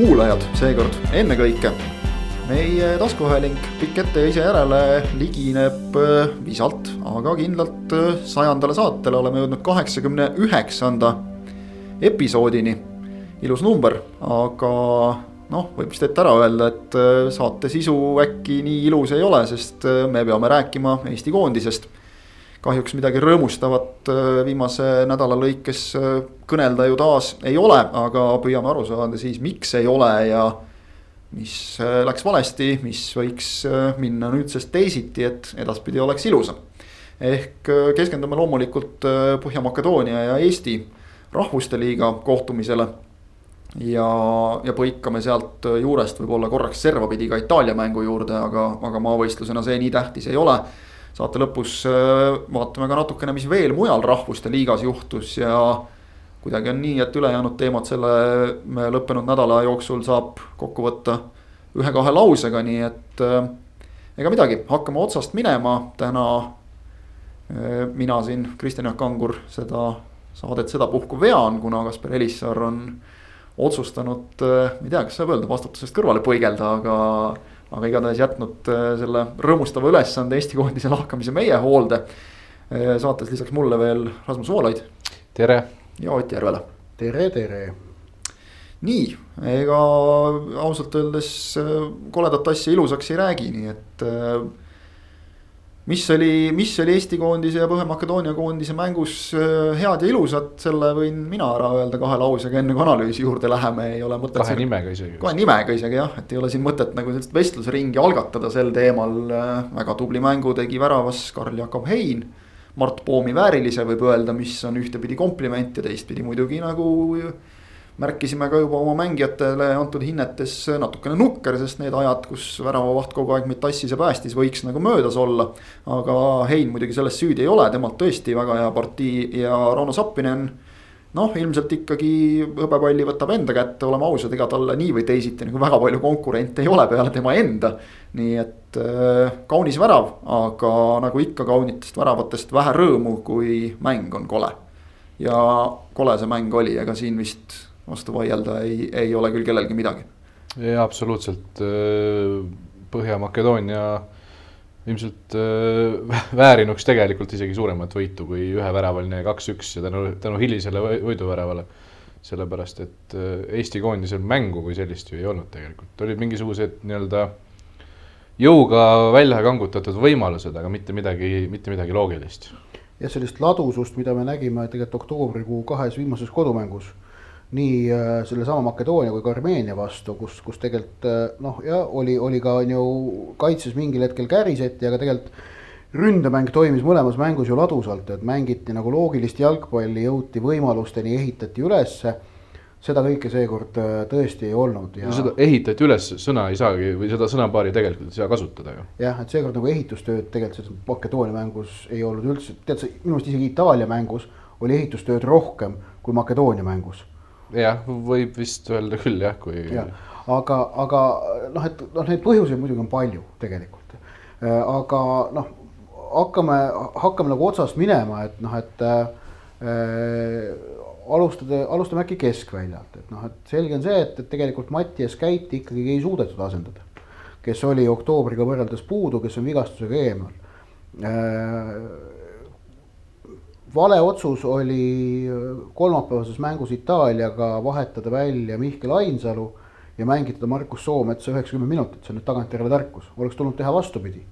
kuulajad, seekord ennekõike. meie taskuhääling Pikk ette ja ise järele ligineb äh, visalt, aga kindlalt äh, sajandale saatele oleme jõudnud kaheksakümne üheksanda episoodini. ilus number, aga noh, võib vist ette ära öelda, et äh, saate sisu äkki nii ilus ei ole, sest me peame rääkima Eesti koondisest kahjuks midagi rõõmustavat äh, viimase nädala lõikes äh, kõnelda ju taas ei ole, aga püüame aru saada siis, miks ei ole ja. mis äh, läks valesti, mis võiks minna nüüdsest teisiti, et edaspidi oleks ilusam. ehk keskendume loomulikult Põhja-Makedoonia ja Eesti rahvuste liiga kohtumisele ja, ja põikame sealt juurest võib-olla korraks servapidi ka Itaalia mängu juurde, aga, aga maavõistlusena see nii tähtis ei ole saate lõpus äh, vaatame ka natukene, mis veel mujal rahvuste liigas juhtus ja kuidagi on nii, et ülejäänud teemad selle lõppenud nädala jooksul saab kokku võtta ühe-kahe lausega, nii et äh, ega midagi, hakkame otsast minema, täna äh, mina siin, Kristjan Jaak Kangur, seda saadet sedapuhku vean, kuna Kaspar Elissaar on otsustanud, ma ei tea, kas saab öelda vastutusest kõrvale põigelda, aga aga igatahes jätnud äh, selle rõõmustava ülesande Eesti koondise lahkamise meie hoolde. Äh, saates lisaks mulle veel Rasmus Voolaid. tere. ja Ott Järvela. tere, tere. nii, ega ausalt öeldes äh, koledat asja ilusaks ei räägi, nii et mis oli, mis oli Eesti koondise ja Põhja-Makedoonia koondise mängus äh, head ja ilusat, selle võin mina ära öelda kahe lausega, enne kui analüüsi juurde läheme, ei ole mõtet. kahe nimega isegi. kahe nimega isegi jah, et ei ole siin mõtet nagu sellist vestlusringi algatada sel teemal. Äh, väga tubli mängu tegi väravas Karl-Jakob Hein. Mart Poomi väärilise võib öelda, mis on ühtepidi kompliment ja teistpidi muidugi nagu märkisime ka juba oma mängijatele antud hinnetes natukene nukker, sest need ajad, kus väravavaht kogu aeg meid tassis ja päästis, võiks nagu möödas olla. aga Hein muidugi selles süüdi ei ole, temalt tõesti väga hea partii ja Rauno Sappinen. noh, ilmselt ikkagi hõbepalli võtab enda kätte, oleme ausad, ega talle nii või teisiti nagu väga palju konkurente ei ole peale tema enda. nii et äh, kaunis värav, aga nagu ikka kaunitest väravatest vähe rõõmu, kui mäng on kole. ja kole see mäng oli, ega siin vist vastu vaielda ei, ei ole küll kellelgi midagi. jaa, absoluutselt. Äh, Põhja-Makedoonia ilmselt äh, väärinuks tegelikult isegi suuremat võitu kui üheväravaline kaks-üks ja tänu, tänu hilisele võiduväravale. sellepärast, et äh, Eesti koondisel mängu kui sellist ju ei olnud tegelikult, olid mingisugused nii-öelda jõuga välja kangutatud võimalused, aga mitte midagi, mitte midagi loogilist. jah, sellist ladusust, mida me nägime tegelikult oktoobrikuu kahes viimases kodumängus nii äh, sellesama Makedoonia kui ka Armeenia vastu, kus, kus tegelikult äh, noh, ja oli, oli ka on ju kaitses mingil hetkel käriseti, aga tegelikult ründemäng toimis mõlemas mängus ju ladusalt, et mängiti nagu loogilist jalgpalli, jõuti võimalusteni, ehitati ülesse. seda kõike seekord äh, tõesti ei olnud ja. seda ehitati üles sõna ei saagi või seda sõnapaari tegelikult ei saa kasutada ju. jah, et seekord nagu ehitustööd tegelikult selles Makedoonia mängus ei olnud üldse, tead sa minu meelest isegi Itaalia mängus oli ehitustööd rohkem kui Makedoonia mängus jah, võib vist öelda küll jah, kui ja,. aga, aga noh, et noh, neid põhjuseid muidugi on palju tegelikult. Äh, aga noh, hakkame, hakkame nagu otsast minema, et noh, et äh, alustada, alustame äkki keskväljalt, et noh, et selge on see, et, et tegelikult Mattias Käiti ikkagi ei suudetud asendada. kes oli oktoobriga võrreldes puudu, kes on vigastusega eemal äh, vale otsus oli kolmapäevases mängus Itaaliaga vahetada välja Mihkel Ainsalu ja mängitada Markus Soometsa üheksakümmend minutit, see on nüüd tagantjärele tarkus, oleks tulnud teha vastupidi.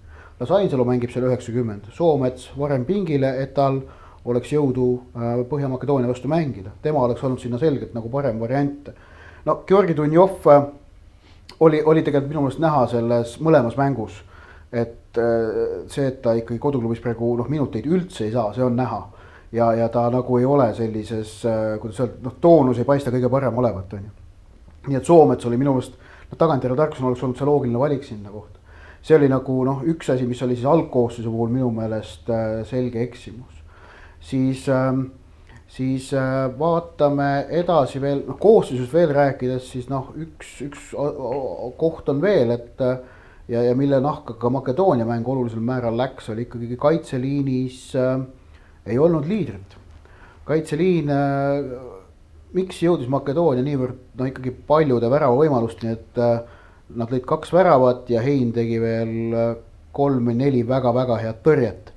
las Ainsalu mängib seal üheksakümmend, Soomets varem pingile, et tal oleks jõudu äh, Põhja-Makedoonia vastu mängida, tema oleks olnud sinna selgelt nagu parem variant. no Georgi Dunjov äh, oli, oli tegelikult minu meelest näha selles mõlemas mängus, et äh, see, et ta ikkagi koduklubis praegu noh, minuteid üldse ei saa, see on näha ja, ja ta nagu ei ole sellises, äh, kuidas öelda, noh, toonus ei paista kõige parem olevat, on ju. nii et Soomets oli minu meelest, noh, tagantjärele tarkusena oleks olnud see loogiline valik sinna kohta. see oli nagu noh, üks asi, mis oli siis algkoosseisu puhul minu meelest äh, selge eksimus. siis äh,, siis äh, vaatame edasi veel, noh koosseisust veel rääkides, siis noh, üks, üks koht on veel, et ja, ja mille nahka ka Makedoonia mäng olulisel määral läks, oli ikkagi kaitseliinis äh, ei olnud liidrit. kaitseliin äh, miks jõudis Makedoonia niivõrd no ikkagi paljude väravavõimalusteni, et äh, nad lõid kaks väravat ja Hein tegi veel äh, kolm või neli väga-väga head tõrjet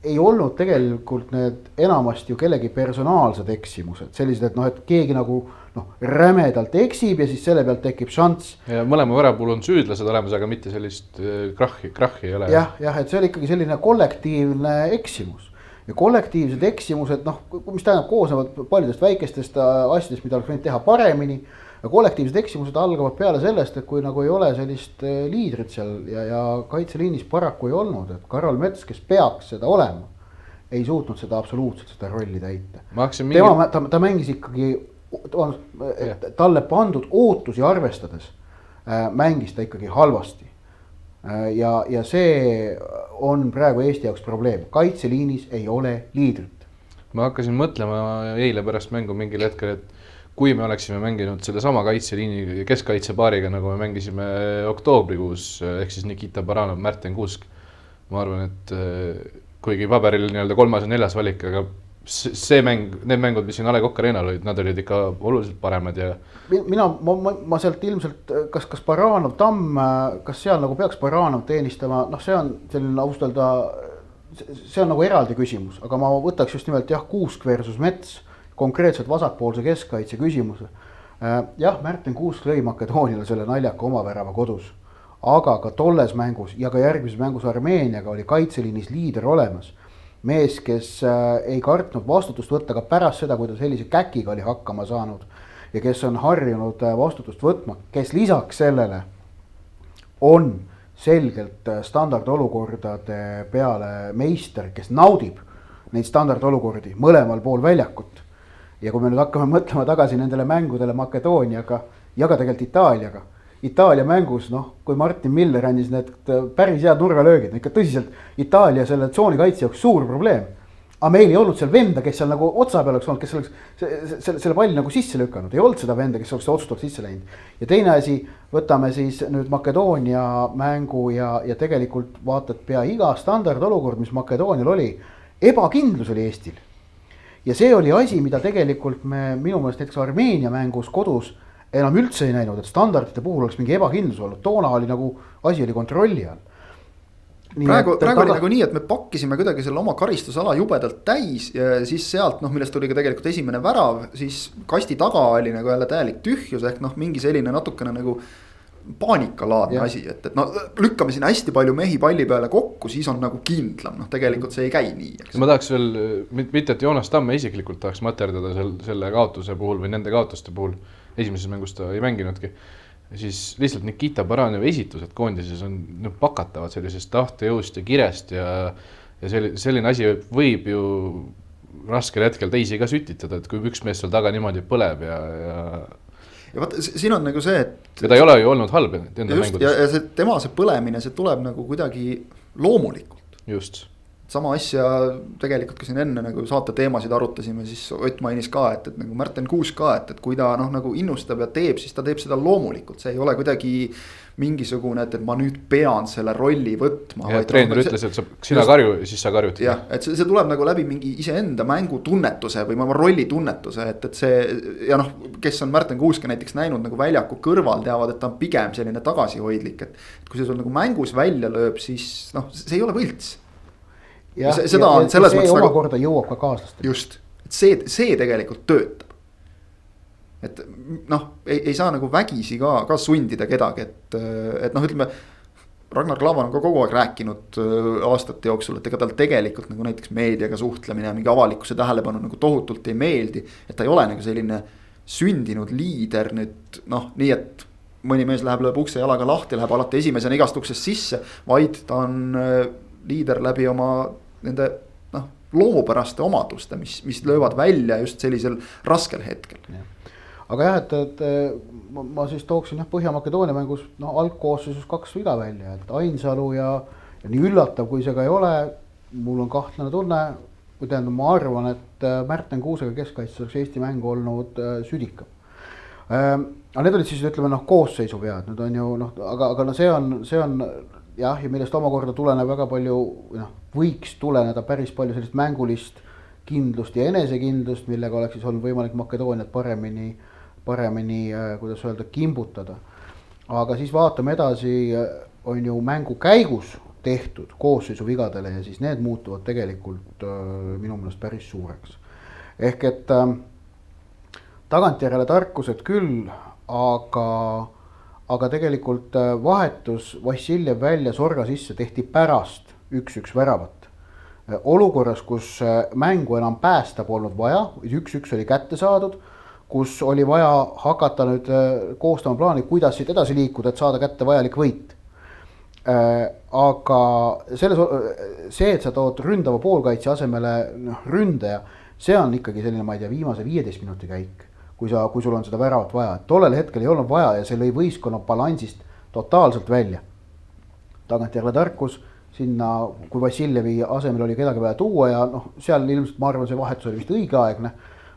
ei olnud tegelikult need enamasti ju kellegi personaalsed eksimused, sellised, et noh, et keegi nagu noh, rämedalt eksib ja siis selle pealt tekib šanss. ja mõlema värava puhul on süüdlased olemas, aga mitte sellist äh, krahhi, krahhi ei ole. jah, jah, et see oli ikkagi selline kollektiivne eksimus ja kollektiivsed eksimused, noh, mis tähendab, koosnevad paljudest väikestest äh, asjadest, mida oleks võinud teha paremini. ja kollektiivsed eksimused algavad peale sellest, et kui nagu ei ole sellist äh, liidrit seal ja, ja kaitseliinis paraku ei olnud, et Karol Mets, kes peaks seda olema, ei suutnud seda absoluutselt, seda rolli täita. Mingi... tema, ta, ta mängis ikkagi, talle pandud ootusi arvestades äh, mängis ta ikkagi halvasti Äh, ja, ja see on praegu Eesti jaoks probleem, kaitseliinis ei ole liidrit. ma hakkasin mõtlema eile pärast mängu mingil hetkel, et kui me oleksime mänginud sellesama kaitseliini keskkaitsepaariga, nagu me mängisime oktoobrikuus, ehk siis Nikita Baranov, Märten Kuusk. ma arvan, et äh, kuigi paberil nii-öelda kolmas ja neljas valik, aga see mäng, need mängud, mis siin A Le Coq Arena'l olid, nad olid ikka oluliselt paremad ja. mina, ma, ma, ma sealt ilmselt, kas, kas Baranov, Tamm, kas seal nagu peaks Baranov teenistama, noh, see on selline ausalt öelda. see on nagu eraldi küsimus, aga ma võtaks just nimelt jah, Kuusk versus Mets, konkreetselt vasakpoolse keskkaitse küsimuse. jah, Märten Kuusk lõi Makedooniale selle naljaka omavärava kodus, aga ka tolles mängus ja ka järgmises mängus Armeeniaga oli kaitseliinis liider olemas mees, kes äh, ei kartnud vastutust võtta ka pärast seda, kui ta sellise käkiga oli hakkama saanud. ja kes on harjunud äh, vastutust võtma, kes lisaks sellele on selgelt äh, standardolukordade peale meister, kes naudib neid standardolukordi mõlemal pool väljakut. ja kui me nüüd hakkame mõtlema tagasi nendele mängudele Makedooniaga ja ka tegelikult Itaaliaga Itaalia mängus, noh, kui Martin Miller andis need äh, päris head nurgalöögid, ikka tõsiselt Itaalia selle tsooni kaitse jaoks suur probleem. aga meil ei olnud seal venda, kes seal nagu otsa peal oleks olnud, kes oleks selle, selle palli nagu sisse lükanud, ei olnud seda venda, kes oleks otsustavalt sisse läinud. ja teine asi, võtame siis nüüd Makedoonia mängu ja, ja tegelikult vaatad pea iga standardolukord, mis Makedoonial oli, ebakindlus oli Eestil. ja see oli asi, mida tegelikult me minu meelest näiteks Armeenia mängus kodus enam üldse ei näinud, et standardite puhul oleks mingi ebakindlus olnud, toona oli nagu asi oli kontrolli all. Nii praegu, praegu oli nagu nii, et me pakkisime kuidagi selle oma karistusala jubedalt täis ja siis sealt noh, millest tuli ka tegelikult esimene värav, siis kasti taga oli nagu jälle täielik tühjus ehk noh, mingi selline natukene nagu paanikalaadne asi, et, et no lükkame siin hästi palju mehi palli peale kokku, siis on nagu kindlam, noh, tegelikult see ei käi nii. ma tahaks veel, mitte et Joonas Tamme isiklikult tahaks materdada sel, selle kaotuse puhul või nende kaotuste puhul esimeses mängus ta ei mänginudki. siis lihtsalt Nikita Baranjevi esitused koondises on no, pakatavad sellisest tahtejõust ja kirest ja, ja selline, selline asi võib ju raskel hetkel teisi ka sütitada, et kui üks mees seal taga niimoodi põleb ja, ja ja vot siin on nagu see, et. ja ta ei ole ju olnud halb enda mängudes. ja, ja see tema see põlemine, see tuleb nagu kuidagi loomulikult. just sama asja tegelikult ka siin enne nagu saate teemasid arutasime, siis Ott mainis ka, et, et nagu Märten Kuusk ka, et, et kui ta noh, nagu innustab ja teeb, siis ta teeb seda loomulikult, see ei ole kuidagi mingisugune, et, et ma nüüd pean selle rolli võtma. ja treener ütles, et sa, sina karju, siis sa karjud. jah, et see, see tuleb nagu läbi mingi iseenda mängitunnetuse või oma rollitunnetuse, et, et see ja noh, kes on Märten Kuuske näiteks näinud nagu väljaku kõrval, teavad, et ta on pigem selline tagasihoidlik, et. et kui see sul nagu mängus välja lööb, siis noh, see ei ole võlts ja, ja seda on selles mõttes. omakorda väga... jõuab ka kaaslastele. just, et see, see tegelikult töötab. et noh, ei, ei saa nagu vägisi ka, ka sundida kedagi, et, et noh, ütleme. Ragnar Klavan on ka kogu aeg rääkinud äh, aastate jooksul, et ega tal tegelikult nagu näiteks meediaga suhtlemine ja mingi avalikkuse tähelepanu nagu tohutult ei meeldi. et ta ei ole nagu selline sündinud liider nüüd noh, nii et mõni mees läheb, lööb ukse jalaga lahti, läheb alati esimesena igast uksest sisse, vaid ta on äh, liider läbi oma nende noh, loomupäraste omaduste, mis, mis löövad välja just sellisel raskel hetkel. aga jah, et, et ma, ma siis tooksin jah, Põhja-Makedoonia mängus noh, algkoosseisus kaks viga välja, et Ainsalu ja, ja nii üllatav, kui see ka ei ole, mul on kahtlane tunne, või tähendab, ma arvan, et äh, Märten Kuusega keskkaitses oleks Eesti mäng olnud äh, südikam ähm,. aga need olid siis ütleme noh, koosseisu vead, need on ju noh, aga, aga no see on, see on jah, ja millest omakorda tuleneb väga palju, noh, võiks tuleneda päris palju sellist mängulist kindlust ja enesekindlust, millega oleks siis olnud võimalik Makedooniat paremini, paremini, kuidas öelda, kimbutada. aga siis vaatame edasi, on ju mängu käigus tehtud koosseisu vigadele ja siis need muutuvad tegelikult minu meelest päris suureks. ehk et äh, tagantjärele tarkused küll, aga, aga tegelikult äh, vahetus Vassiljev välja Sorga sisse tehti pärast üks-üks väravat. Äh, olukorras, kus äh, mängu enam päästa polnud vaja, üks-üks oli kätte saadud, kus oli vaja hakata nüüd koostama plaani, kuidas siit edasi liikuda, et saada kätte vajalik võit aga selles, see, et sa tood ründava poolkaitse asemele noh, ründaja, see on ikkagi selline, ma ei tea, viimase viieteist minuti käik kui sa, kui sul on seda väravat vaja, et tollel hetkel ei olnud vaja ja see lõi võistkonna balansist totaalselt välja. tagantjärele tarkus sinna, kui Vassiljevi asemel oli kedagi vaja tuua ja noh, seal ilmselt ma arvan, see vahetus oli vist õigeaegne.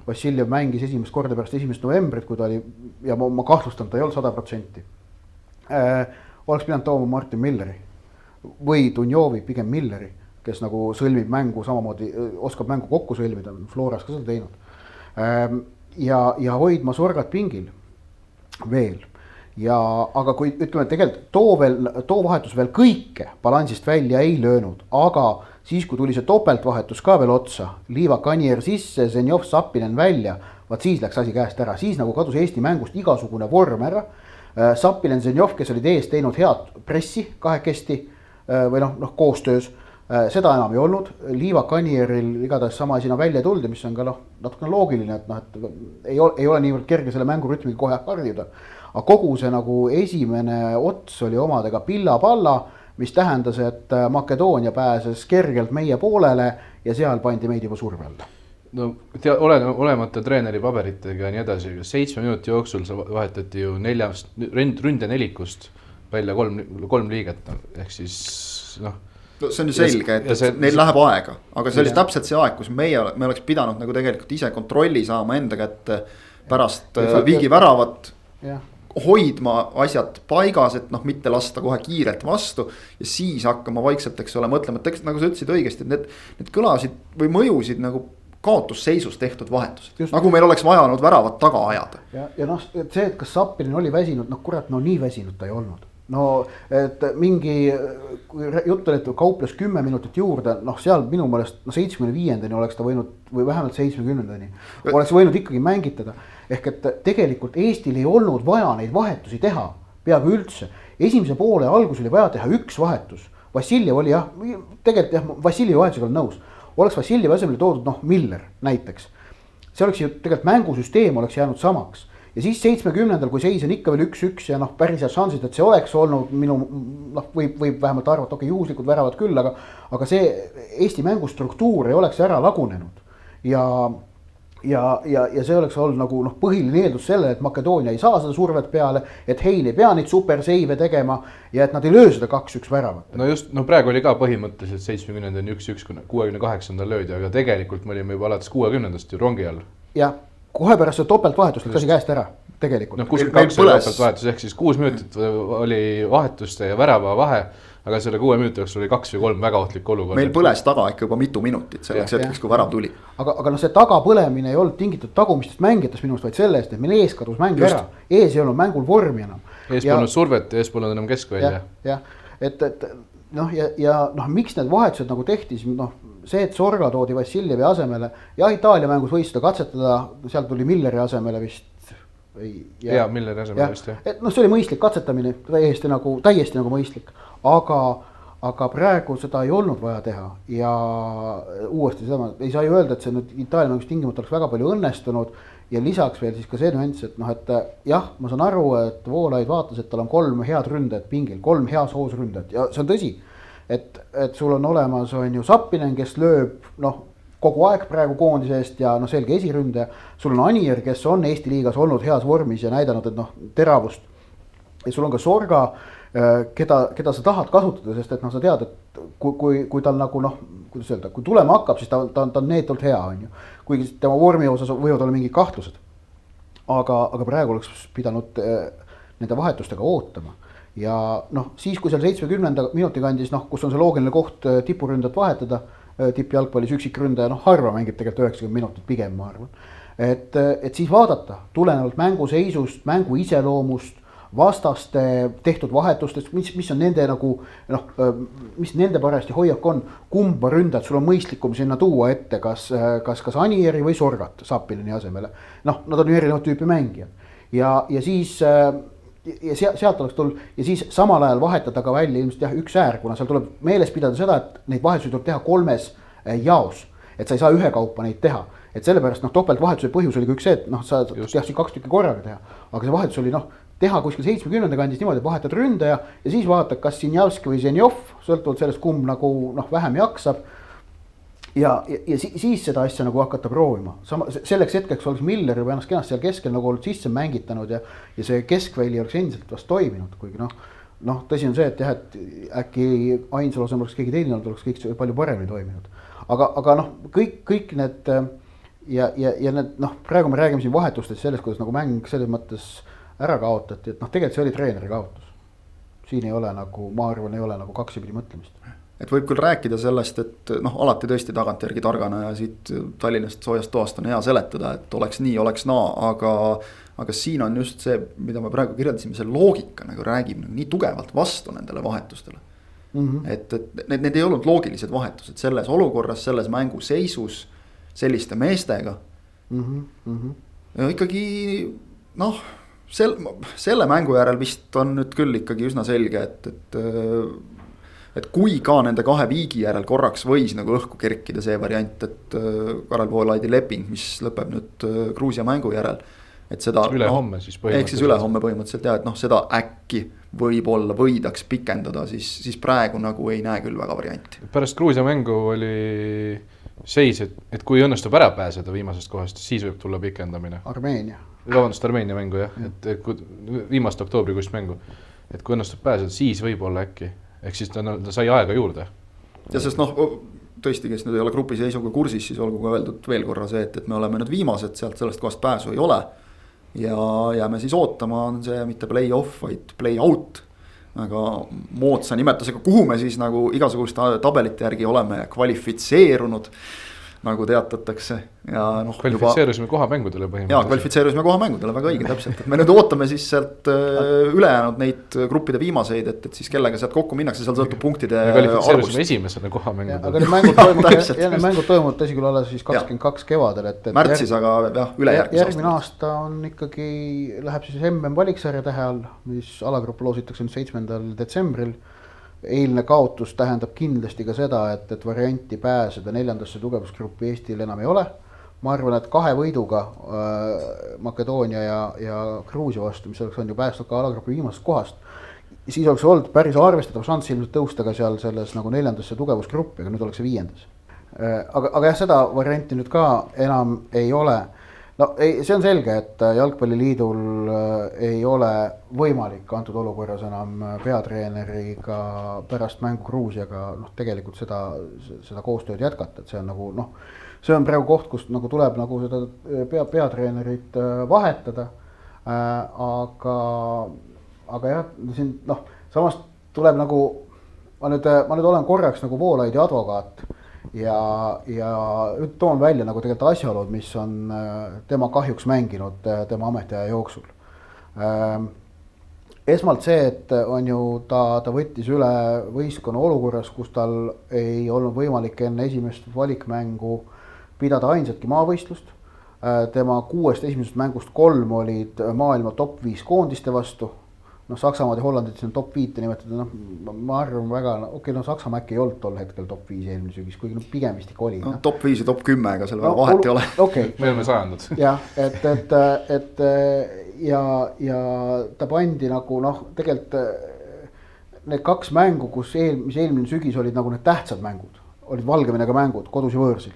Vassiljev mängis esimest korda pärast esimest novembrit, kui ta oli ja ma, ma kahtlustan, ta ei olnud sada protsenti äh,. oleks pidanud tooma Martin Milleri või Dunjovi, pigem Milleri, kes nagu sõlmib mängu samamoodi, oskab mängu kokku sõlmida, Floras ka seda teinud äh, ja, ja hoidma sorgat pingil veel ja, aga kui ütleme, tegelikult too veel, too vahetus veel kõike balansist välja ei löönud, aga siis, kui tuli see topeltvahetus ka veel otsa, Liivak Anier sisse, Zenjov Sapinen välja, vaat siis läks asi käest ära, siis nagu kadus Eesti mängust igasugune vorm ära. Äh, Sapinen, Zenjov, kes olid ees teinud head pressi kahekesti äh, või noh, noh koostöös seda enam ei olnud, Liiva Kanieril igatahes sama asina välja ei tulnud ja mis on ka noh, natukene loogiline, et noh, et ei ole, ei ole niivõrd kerge selle mängurütmiga kohe harjuda. aga kogu see nagu esimene ots oli omadega pilla-palla, mis tähendas, et äh, Makedoonia pääses kergelt meie poolele ja seal pandi meid juba surve alla. No tea, ole, olemata treeneri paberitega ja nii edasi, seitsme minuti jooksul sa vahetati ju neljast ründ, ründenelikust välja kolm, kolm liiget, ehk siis noh no see on ju selge, et, see, neil läheb aega, aga see oli täpselt see aeg, kus meie, me oleks pidanud nagu tegelikult ise kontrolli saama enda kätte pärast äh, Vigi väravat. hoidma asjad paigas, et noh, mitte lasta kohe kiirelt vastu ja siis hakkama vaikselt, eks ole, mõtlema, et tegelikult nagu sa ütlesid õigesti, et need, need kõlasid või mõjusid nagu kaotusseisus tehtud vahetused, nagu meil oleks vaja olnud väravat taga ajada. ja, ja noh, et see, et kas Sapinin oli väsinud, noh kurat, no nii väsinud ta ei olnud no et mingi, kui jutt oli, et kauples kümme minutit juurde, noh, seal minu meelest no seitsmekümne viiendani oleks ta võinud või vähemalt seitsmekümnendani oleks võinud ikkagi mängitada. ehk et tegelikult Eestil ei olnud vaja neid vahetusi teha peaaegu üldse. esimese poole alguses oli vaja teha üks vahetus. Vassiljev oli jah, tegelikult jah, Vassiljevi vahetusega olen nõus. oleks Vassiljevi asemele toodud noh, Miller näiteks. see oleks ju tegelikult mängusüsteem oleks jäänud samaks ja siis seitsmekümnendal, kui seis on ikka veel üks-üks ja noh, päris head šansid, et see oleks olnud minu noh, võib, võib vähemalt arvata, okei okay,, juhuslikud väravad küll, aga, aga see Eesti mängustruktuur ei oleks ära lagunenud. ja, ja, ja, ja see oleks olnud nagu noh, põhiline eeldus sellele, et Makedoonia ei saa seda survet peale, et Hein ei pea neid super seive tegema ja et nad ei löö seda kaks-üks väravat. no just, no praegu oli ka põhimõtteliselt seitsmekümnendani üks-üks, kuuekümne kaheksandal löödi, aga tegelikult me olime juba alates kuuekümnendast ju rongi all. jah kohe pärast seda topeltvahetust läks asi käest ära, tegelikult. noh, kuuskümmend kaks oli topeltvahetus ehk siis kuus minutit oli vahetuste ja värava vahe aga selle kuue minuti jooksul oli kaks või kolm väga ohtlikku olukorda. meil põles taga ikka juba mitu minutit selleks hetkeks, kui värav tuli. aga, aga noh, see tagapõlemine ei olnud tingitud tagumistest mängijatest minu arust, vaid sellest, et meil ees kadus mäng Just. ära. ees ei olnud mängul vormi enam. ees polnud survet ja ees polnud enam keskvälja ja,. jah, et, et noh, ja, ja noh, miks need vahetused nagu tehti, siis noh see, et Sorga toodi Vassiljevi asemele, jah, Itaalia mängus võis seda katsetada, seal tuli Milleri asemele vist. ja, ja Milleri asemele vist jah. et noh, see oli mõistlik katsetamine, täiesti nagu, täiesti nagu mõistlik, aga, aga praegu seda ei olnud vaja teha ja uuesti seda, ei saa ju öelda, et see nüüd Itaalia mängus tingimata oleks väga palju õnnestunud ja lisaks veel siis ka see nüanss, et noh, et jah, ma saan aru, et Voolaid vaatas, et tal on kolm head ründajat pingil, kolm heas hoos ründajat ja see on tõsi et, et sul on olemas, on ju Zappinen, kes lööb noh, kogu aeg praegu koondise eest ja noh, selge esiründaja. sul on Anier, kes on Eesti liigas olnud heas vormis ja näidanud, et noh, teravust. ja sul on ka Sorga, äh, keda, keda sa tahad kasutada, sest et noh, sa tead, et kui, kui, kui tal nagu noh, kuidas öelda, kui tulema hakkab, siis ta, ta, ta on neetult hea, on ju. kuigi tema vormi osas võivad olla mingid kahtlused. aga, aga praegu oleks pidanud äh, nende vahetustega ootama ja noh, siis kui seal seitsmekümnenda minuti kandis, noh, kus on see loogiline koht äh, tipuründajat vahetada, tippjalgpallis üksikründaja, noh harva mängib tegelikult üheksakümmend minutit pigem, ma arvan. et, et siis vaadata tulenevalt mängu seisust, mängu iseloomust vastaste tehtud vahetustest, mis, mis on nende nagu noh, mis nende parajasti hoiak on, kumba ründajat sul on mõistlikum sinna tuua ette, kas, kas, kas Anieri või Sorgat Sapilini asemele. noh, nad on ju erinevat tüüpi mängijad ja, ja siis ja sealt, sealt oleks tulnud ja siis samal ajal vahetada ka välja ilmselt jah, üks äär, kuna seal tuleb meeles pidada seda, et neid vahetusi tuleb teha kolmes eh, jaos. et sa ei saa ühekaupa neid teha, et sellepärast noh, topeltvahetuse põhjus oli ka üks see, et noh, sa tahtsid kaks tükki korraga teha. aga see vahetus oli noh teha kuskil seitsmekümnenda kandis niimoodi, et vahetad ründaja ja siis vaatad, kas Sinjavski või Zenjov, sõltuvalt sellest, kumb nagu noh, vähem jaksab. Ja, ja, ja siis, seda asja nagu hakata proovima, sama selleks hetkeks oleks Miller juba ennast kenasti seal keskel nagu olnud sisse mängitanud ja, ja see keskväli oleks endiselt vast toiminud, kuigi noh noh, tõsi on see, et jah, et äkki Ainsalu asemel oleks keegi teine olnud, oleks kõik palju paremini toiminud. aga, aga noh, kõik, kõik need ja, ja, ja need noh, praegu me räägime siin vahetustest, sellest, kuidas nagu mäng selles mõttes ära kaotati, et noh, tegelikult see oli treeneri kaotus. siin ei ole nagu, ma arvan, ei ole nagu kaksipidi mõtlemist. Et võib küll rääkida sellest, et noh, alati tõesti tagantjärgi targana ja siit Tallinnast soojast toast on hea seletada, et oleks nii, oleks naa, aga. aga siin on just see, mida me praegu kirjeldasime, see loogika nagu räägib nagu nii tugevalt vastu nendele vahetustele mm. -hmm. et, et need, need ei olnud loogilised vahetused selles olukorras, selles mänguseisus, selliste meestega mm. -hmm. ja ikkagi noh sel-, selle mängu järel vist on nüüd küll ikkagi üsna selge, et, et. Et kui ka nende kahe viigi järel korraks võis nagu õhku kerkida see variant, et Karel Voolaidi leping, mis lõpeb nüüd Gruusia mängu järel. et seda. ülehomme no, siis põhimõtteliselt. ehk siis ülehomme põhimõtteliselt jah, et noh, seda äkki võib-olla võidaks pikendada, siis, siis praegu nagu ei näe küll väga varianti. pärast Gruusia mängu oli seis, et, et kui õnnestub ära pääseda viimasest kohast, siis võib tulla pikendamine. Armeenia vabandust, Armeenia mängu jah, et, et kui viimast oktoobrikuist mängu. et kui õnnestub pääseda, siis võib-olla äkki, ehk siis ta, ta sai aega juurde. ja sest noh, tõesti, kes nüüd ei ole grupi seisuga kursis, siis olgu ka öeldud veel korra see, et, et me oleme nüüd viimased, sealt sellest kohast pääsu ei ole. ja jääme siis ootama, on see mitte play-off, vaid play-out väga moodsa nimetusega, kuhu me siis nagu igasuguste tabelite järgi oleme kvalifitseerunud nagu teatatakse ja noh. kvalifitseerusime juba... kohamängudele põhimõtteliselt. jaa, kvalifitseerusime kohamängudele, väga õige, täpselt, et me nüüd ootame siis sealt äh, ülejäänud neid gruppide viimaseid, et, et siis kellega sealt kokku minnakse, seal sõltub punktide. me kvalifitseerusime esimesena kohamängudele. aga need mängud toimuvad, need mängud toimuvad tõsi küll alles siis kakskümmend kaks kevadel, et, et. märtsis, aga jah, ülejärgmise järgmine aasta on ikkagi, läheb siis mm valiksarja tähe all, mis alagrupp loositakse nüüd seitsmendal detsembril eilne kaotus tähendab kindlasti ka seda, et, et varianti pääseda neljandasse tugevusgruppi Eestil enam ei ole. ma arvan, et kahe võiduga äh, Makedoonia ja, ja Gruusia vastu, mis oleks olnud ju päästnud ka alagrupi viimasest kohast. siis oleks olnud päris arvestatav šanss ilmselt tõusta ka seal selles nagu neljandasse tugevusgruppi, aga nüüd ollakse viiendas äh,. aga, aga jah, seda varianti nüüd ka enam ei ole no ei, see on selge, et äh, jalgpalliliidul äh, ei ole võimalik antud olukorras enam äh, peatreeneriga pärast mängu Gruusiaga noh, tegelikult seda, seda koostööd jätkata, et see on nagu noh. see on praegu koht, kus nagu tuleb nagu seda pea, peatreenerit vahetada äh,. aga, aga jah, siin noh, samas tuleb nagu ma nüüd, ma nüüd olen korraks nagu Voolaidi advokaat ja, ja toon välja nagu tegelikult asjaolud, mis on äh, tema kahjuks mänginud äh, tema ametiaja jooksul. Ähm, esmalt see, et on ju ta, ta võttis üle võistkonna olukorras, kus tal ei olnud võimalik enne esimest valikmängu pidada ainsatki maavõistlust. Äh, tema kuuest esimesest mängust kolm olid maailma top viis koondiste vastu noh, Saksamaad ja Hollandit siin top viite nimetada, noh, ma arvan väga, okei okay,, no Saksamaa äkki ei olnud tol hetkel top viis eelmine sügis, kuigi noh, pigem vist ikka oli. no top viis ja top kümme, ega seal no, vahet ei ole. okei okay.. me oleme sajandad. jah, et, et, et ja, ja ta pandi nagu noh, tegelikult need kaks mängu, kus eel, mis eelmine sügis olid nagu need tähtsad mängud, olid Valgevenega mängud kodus ja võõrsil.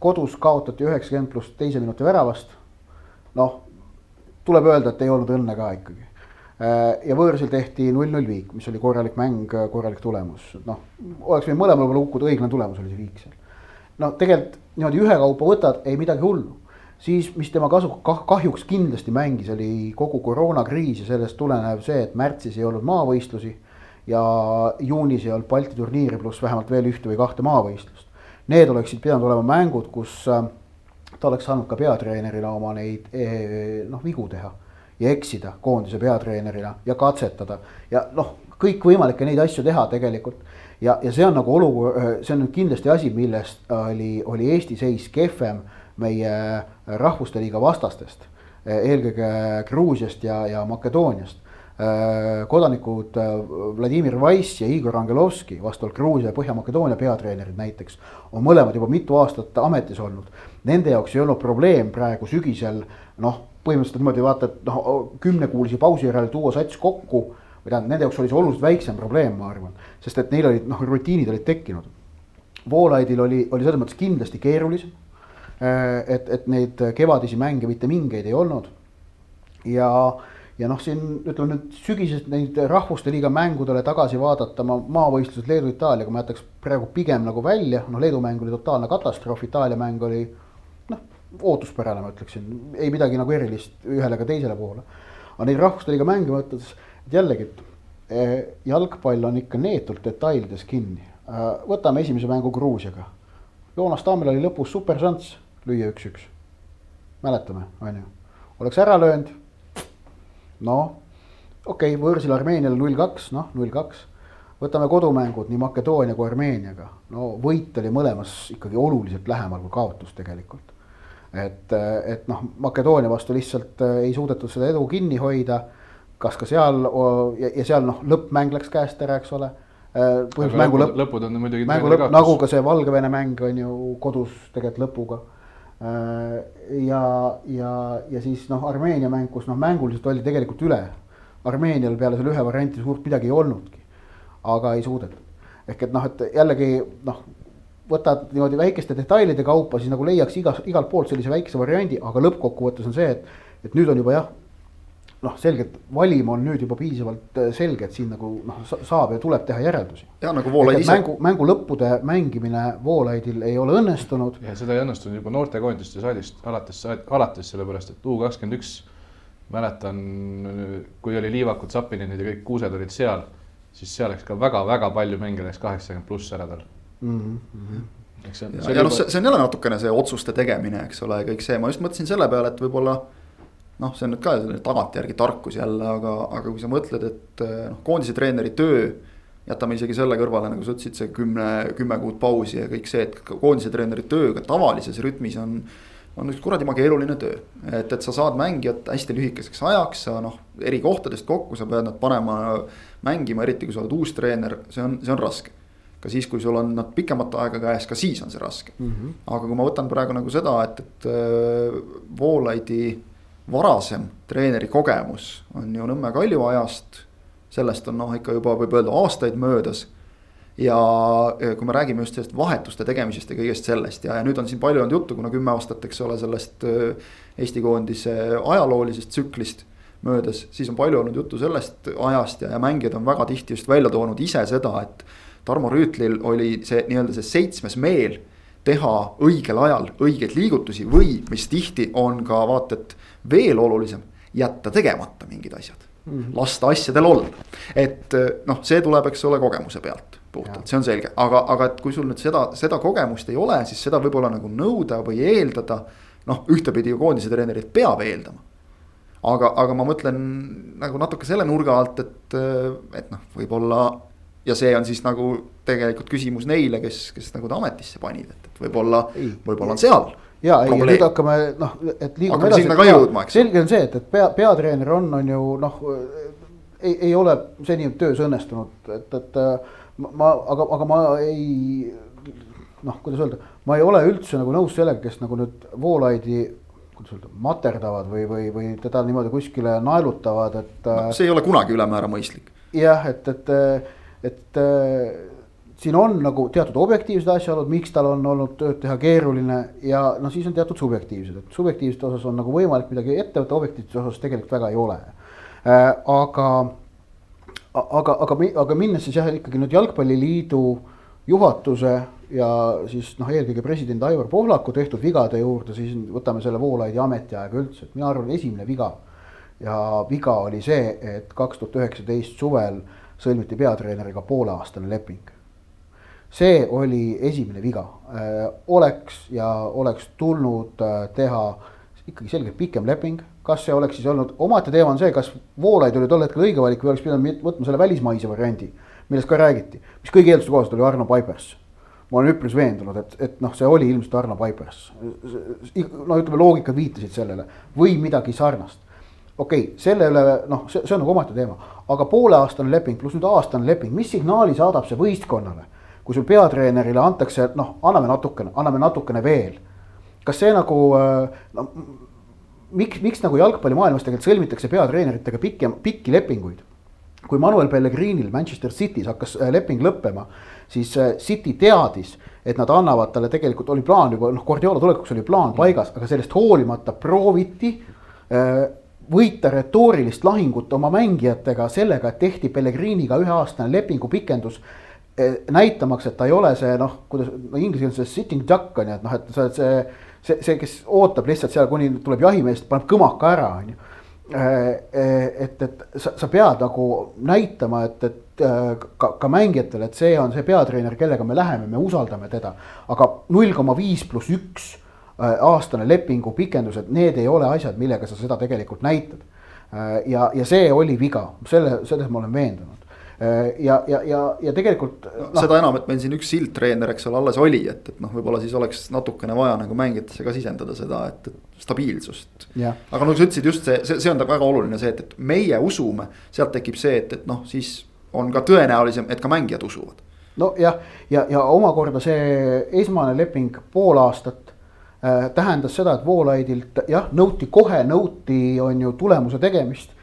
kodus kaotati üheksakümmend pluss teise minuti väravast. noh tuleb öelda, et ei olnud õnne ka ikkagi. Äh, ja võõrsil tehti null-null viik, mis oli korralik mäng, korralik tulemus, noh, oleks võinud mõlemal pool hukkuda, õiglane tulemus oli see viik seal. no tegelikult niimoodi ühekaupa võtad, ei midagi hullu. siis, mis tema kasu kah,, kahjuks kindlasti mängis, oli kogu koroonakriis ja sellest tulenev see, et märtsis ei olnud maavõistlusi. ja juunis ei olnud Balti turniiri pluss vähemalt veel ühte või kahte maavõistlust. Need oleksid pidanud olema mängud, kus äh, ta oleks saanud ka peatreenerina oma neid eh, noh, vigu teha ja eksida koondise peatreenerina ja katsetada ja noh, kõikvõimalikke neid asju teha tegelikult. ja, ja see on nagu olukord, see on nüüd kindlasti asi, millest oli, oli Eesti seis kehvem meie rahvuste liiga vastastest. eelkõige Gruusiast ja, ja Makedooniast kodanikud Vladimir Wise ja Igor Angelovski, vastavalt Gruusia ja Põhja-Makedoonia peatreenerid näiteks, on mõlemad juba mitu aastat ametis olnud. Nende jaoks ei olnud probleem praegu sügisel noh, põhimõtteliselt niimoodi vaata, et noh, kümnekuulise pausi järel tuua sats kokku. või tähendab, nende jaoks oli see oluliselt väiksem probleem, ma arvan, sest et neil olid noh, rutiinid olid tekkinud. Voolaidil oli, oli selles mõttes kindlasti keerulisem. et, et neid kevadisi mänge mitte mingeid ei olnud. ja, ja noh, siin ütleme nüüd sügisest neid rahvuste liiga mängudele tagasi vaadata, ma maavõistlused Leedu-Itaaliaga ma jätaks praegu pigem nagu välja, noh, Leedu mäng oli totaalne katastroof, Itaalia mäng oli ootuspärane, ma ütleksin, ei midagi nagu erilist ühele ega teisele poole. aga neid rahvuste liiga mänge mõttes, et jällegi, et eh, jalgpall on ikka neetult detailides kinni. Eh, võtame esimese mängu Gruusiaga. Joonas Tammel oli lõpus super šanss lüüa üks-üks. mäletame, on ju, oleks ära löönud. Noh, okei okay,, võõrsil Armeenial null kaks, noh null kaks võtame kodumängud nii Makedoonia kui Armeeniaga, no võit oli mõlemas ikkagi oluliselt lähemal kui kaotus tegelikult et, et noh, Makedoonia vastu lihtsalt äh, ei suudetud seda edu kinni hoida. kas ka seal ja, ja seal noh, lõppmäng läks käest ära, eks ole. Äh, põhimõtteliselt mängu lõpp. lõpud on muidugi. mängu lõpp, nagu ka see Valgevene mäng on ju kodus tegelikult lõpuga. Äh, ja, ja, ja siis noh, Armeenia mäng, kus noh, mänguliselt oldi tegelikult üle. Armeenial peale selle ühe varianti suurt midagi ei olnudki, aga ei suudetud. ehk et noh, et jällegi noh võtad niimoodi väikeste detailide kaupa, siis nagu leiaks igas, igalt poolt sellise väikese variandi, aga lõppkokkuvõttes on see, et, et nüüd on juba jah. Noh, selgelt valim on nüüd juba piisavalt äh, selge, et siin nagu noh, saab ja tuleb teha järeldusi. ja nagu Voolaid ise. mängu, mängu lõppude mängimine Voolaidil ei ole õnnestunud. ja seda ei õnnestunud juba noortekoondiste saalist alates, alates sellepärast, et U kakskümmend üks mäletan, kui oli Liivakud, Zapininid ja kõik kuused olid seal, siis seal läks ka väga-väga palju mänge läks kaheksakümmend pluss ära tal mm. -hmm. eks see on. ja, ja noh, see, see on jälle natukene see otsuste tegemine, eks ole, kõik see, ma just mõtlesin selle peale, et võib-olla. Noh, see on nüüd ka tagantjärgi tarkus jälle, aga, aga kui sa mõtled, et noh, koondise treeneri töö. jätame isegi selle kõrvale, nagu sa ütlesid, see kümne, kümme kuud pausi ja kõik see, et koondise treeneri töö ka tavalises rütmis on on üks kuradi ema keeruline töö, et, et sa saad mängijat hästi lühikeseks ajaks, sa noh, eri kohtadest kokku, sa pead nad panema mängima, eriti kui sa oled uus treener, see on, see on raske ka siis, kui sul on nad pikemat aega käes, ka siis on see raske mm. -hmm. aga kui ma võtan praegu nagu seda, et, et äh, Voolaidi varasem treeneri kogemus on ju Nõmme Kalju ajast. sellest on noh, ikka juba võib öelda aastaid möödas. ja kui me räägime just sellest vahetuste tegemisest ja kõigest sellest ja, ja nüüd on siin palju olnud juttu, kuna kümme aastat, eks ole, sellest Eesti koondise ajaloolisest tsüklist möödas, siis on palju olnud juttu sellest ajast ja, ja mängijad on väga tihti just välja toonud ise seda, et Tarmo Rüütlil oli see nii-öelda see seitsmes meel teha õigel ajal õigeid liigutusi või mis tihti on ka vaata, et veel olulisem, jätta tegemata mingid asjad mm. -hmm. lasta asjadel olla, et noh, see tuleb, eks ole, kogemuse pealt puhtalt, see on selge, aga, aga et kui sul nüüd seda, seda kogemust ei ole, siis seda võib-olla nagu nõuda või eeldada. noh, ühtepidi ju koondise treenerit peab eeldama. aga, aga ma mõtlen nagu natuke selle nurga alt, et, et noh, võib-olla ja see on siis nagu tegelikult küsimus neile, kes, kes nagu ta ametisse panid, et, et võib-olla, võib-olla on seal. Ja ei, ja nüüd hakkame noh, et liigume edasi. sinna ka jõudma, eks. selge on see, et, et pea, peatreener on, on ju noh, ei, ei ole seni töös õnnestunud, et, et ma, aga, aga ma ei noh, kuidas öelda, ma ei ole üldse nagu nõus sellega, kes nagu nüüd Voolaidi kuidas öelda, materdavad või, või, või teda niimoodi kuskile naelutavad, et no,. see ei ole kunagi ülemäära mõistlik. jah, et, et et äh, siin on nagu teatud objektiivsed asjaolud, miks tal on olnud tööd teha keeruline ja noh, siis on teatud subjektiivsed, et subjektiivsete osas on nagu võimalik midagi ette võtta, objektiivsete osas tegelikult väga ei ole äh,. aga, aga, aga, aga minnes siis jah, ikkagi nüüd jalgpalliliidu juhatuse ja siis noh, eelkõige president Aivar Pohlaku tehtud vigade juurde, siis võtame selle Voolaidi ametiaega üldse, et mina arvan, esimene viga. ja viga oli see, et kaks tuhat üheksateist suvel sõlmiti peatreeneriga pooleaastane leping. See oli esimene viga, oleks ja oleks tulnud teha ikkagi selgelt pikem leping, kas see oleks siis olnud, omaette teema on see, kas Voolaid oli tol hetkel õige valik või oleks pidanud võtma selle välismaise variandi, millest ka räägiti, mis kõigi eelduste kohaselt oli Arno Paipers ma olen üpris veendunud, et, et noh, see oli ilmselt Arno Paipers. no ütleme, loogikad viitasid sellele või midagi sarnast. okei okay,, selle üle noh, see, see on nagu omaette teema, aga pooleaastane leping pluss nüüd aastane leping, mis signaali saadab see võistkonnale? Kui sul peatreenerile antakse, noh, anname natukene, anname natukene veel. kas see nagu no miks, miks nagu jalgpallimaailmas tegelikult sõlmitakse peatreeneritega pikem, pikki lepinguid? kui Manuel Pellegrinil Manchester City's hakkas äh, leping lõppema, siis äh, City teadis, et nad annavad talle tegelikult oli plaan juba noh, Guardiola tulekuks oli plaan paigas, aga sellest hoolimata prooviti äh, võita retoorilist lahingut oma mängijatega sellega, et tehti Pellegriniga üheaastane lepingu pikendus näitamaks, et ta ei ole see noh, kuidas no inglise keeles see sitting duck on ju, et noh, et sa oled see, see, see, kes ootab lihtsalt seal, kuni tuleb jahimees, paneb kõmaka ära, on ju Äh, äh, et, et sa, sa pead nagu näitama, et, et ka, ka mängijatele, et see on see peatreener, kellega me läheme, me usaldame teda. aga null koma viis pluss üks aastane lepingu pikendused, need ei ole asjad, millega sa seda tegelikult näitad. ja, ja see oli viga, selle, selles ma olen veendunud ja, ja, ja, ja tegelikult no,. seda enam, et meil siin üks sildtreener, eks ole, alles oli, et, et noh, võib-olla siis oleks natukene vaja nagu mängijatesse ka sisendada seda, et, et stabiilsust. aga nagu sa ütlesid, just see, see, see on väga oluline see, et, et meie usume, sealt tekib see, et, et noh, siis on ka tõenäolisem, et ka mängijad usuvad. nojah, ja, ja, ja omakorda see esmane leping pool aastat äh, tähendas seda, et Voolaidilt jah, nõuti kohe, nõuti, on ju tulemuse tegemist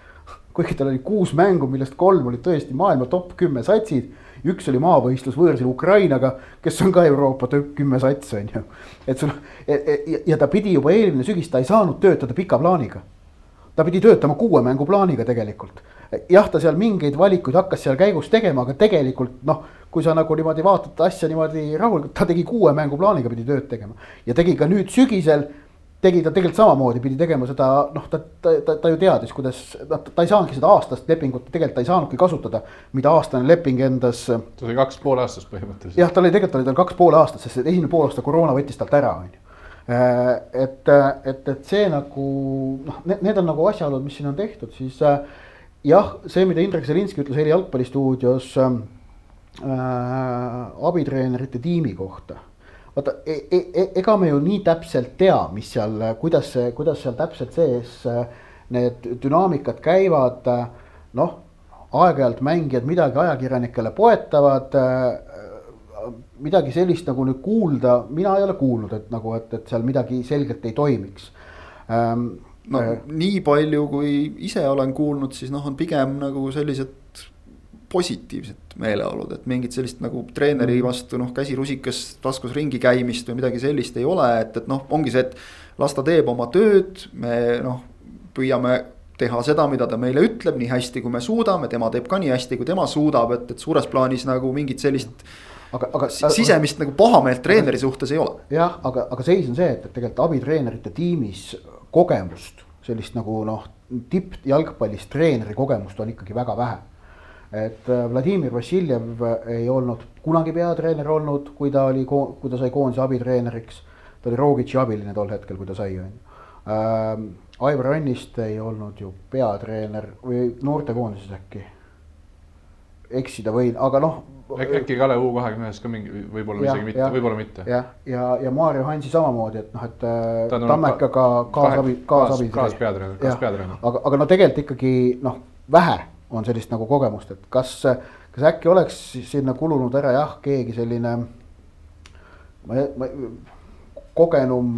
kuigi tal oli kuus mängu, millest kolm olid tõesti maailma top kümme satsid. üks oli maavõistlus võõrsil Ukrainaga, kes on ka Euroopa top kümme sats, on ju. et sul e, e, ja ta pidi juba eelmine sügis, ta ei saanud töötada pika plaaniga. ta pidi töötama kuue mängu plaaniga tegelikult. jah, ta seal mingeid valikuid hakkas seal käigus tegema, aga tegelikult noh, kui sa nagu niimoodi vaatad asja niimoodi rahulikult, ta tegi kuue mängu plaaniga pidi tööd tegema ja tegi ka nüüd sügisel tegi ta tegelikult samamoodi, pidi tegema seda, noh, ta, ta, ta, ta ju teadis, kuidas, noh, ta ei saanudki seda aastast lepingut, tegelikult ta ei saanudki kasutada, mida aastane leping endas. ta sai kaks pool aastast põhimõtteliselt. jah, tal oli tegelikult oli tal kaks pool aastat, sest esimene pool aasta koroona võttis talt ära, on ju. Äh, et, et, et see nagu noh, need on nagu asjaolud, mis siin on tehtud, siis äh, jah, see, mida Indrek Zelinski ütles eile jalgpallistuudios äh, abitreenerite tiimi kohta vaata e, e, e, ega me ju nii täpselt tea, mis seal, kuidas see, kuidas seal täpselt sees need dünaamikad käivad. noh, aeg-ajalt mängijad midagi ajakirjanikele poetavad. midagi sellist nagu nüüd kuulda, mina ei ole kuulnud, et nagu, et, et seal midagi selgelt ei toimiks ähm, no äh, nii palju, kui ise olen kuulnud, siis noh, on pigem nagu sellised positiivset meeleolud, et mingit sellist nagu treeneri mhm. vastu noh, käsi rusikas taskus ringi käimist või midagi sellist ei ole, et, et noh, ongi see, et las ta teeb oma tööd, me noh, püüame teha seda, mida ta meile ütleb, nii hästi, kui me suudame, tema teeb ka nii hästi, kui tema suudab, et, et suures plaanis nagu mingit sellist aga, aga sisemist aga, nagu pahameelt treeneri aga, suhtes ei ole. jah, aga, aga seis on see, et, et tegelikult abitreenerite tiimis kogemust, sellist nagu noh, tippjalgpallis treeneri kogemust on ikkagi väga vähe et äh, Vladimir Vassiljev ei olnud kunagi peatreener olnud, kui ta oli, kui ta sai koondise abitreeneriks. ta oli Rogitši abiline tol hetkel, kui ta sai, on ju. Ähm, Aivar Anniste ei olnud ju peatreener või noortekoondises äkki. eksida võin, aga noh. äkki Kalev U kahekümne ühes ka mingi, võib-olla isegi mitte, võib-olla mitte. jah, ja, ja, ja Maarja Hansi samamoodi, et noh, et äh, Tammekaga kaasabi, kaasabi. kaaspeatreener, kaaspeatreener. aga, aga no tegelikult ikkagi noh, vähe on sellist nagu kogemust, et kas, kas äkki oleks sinna kulunud ära jah, keegi selline. ma, ma kogenum,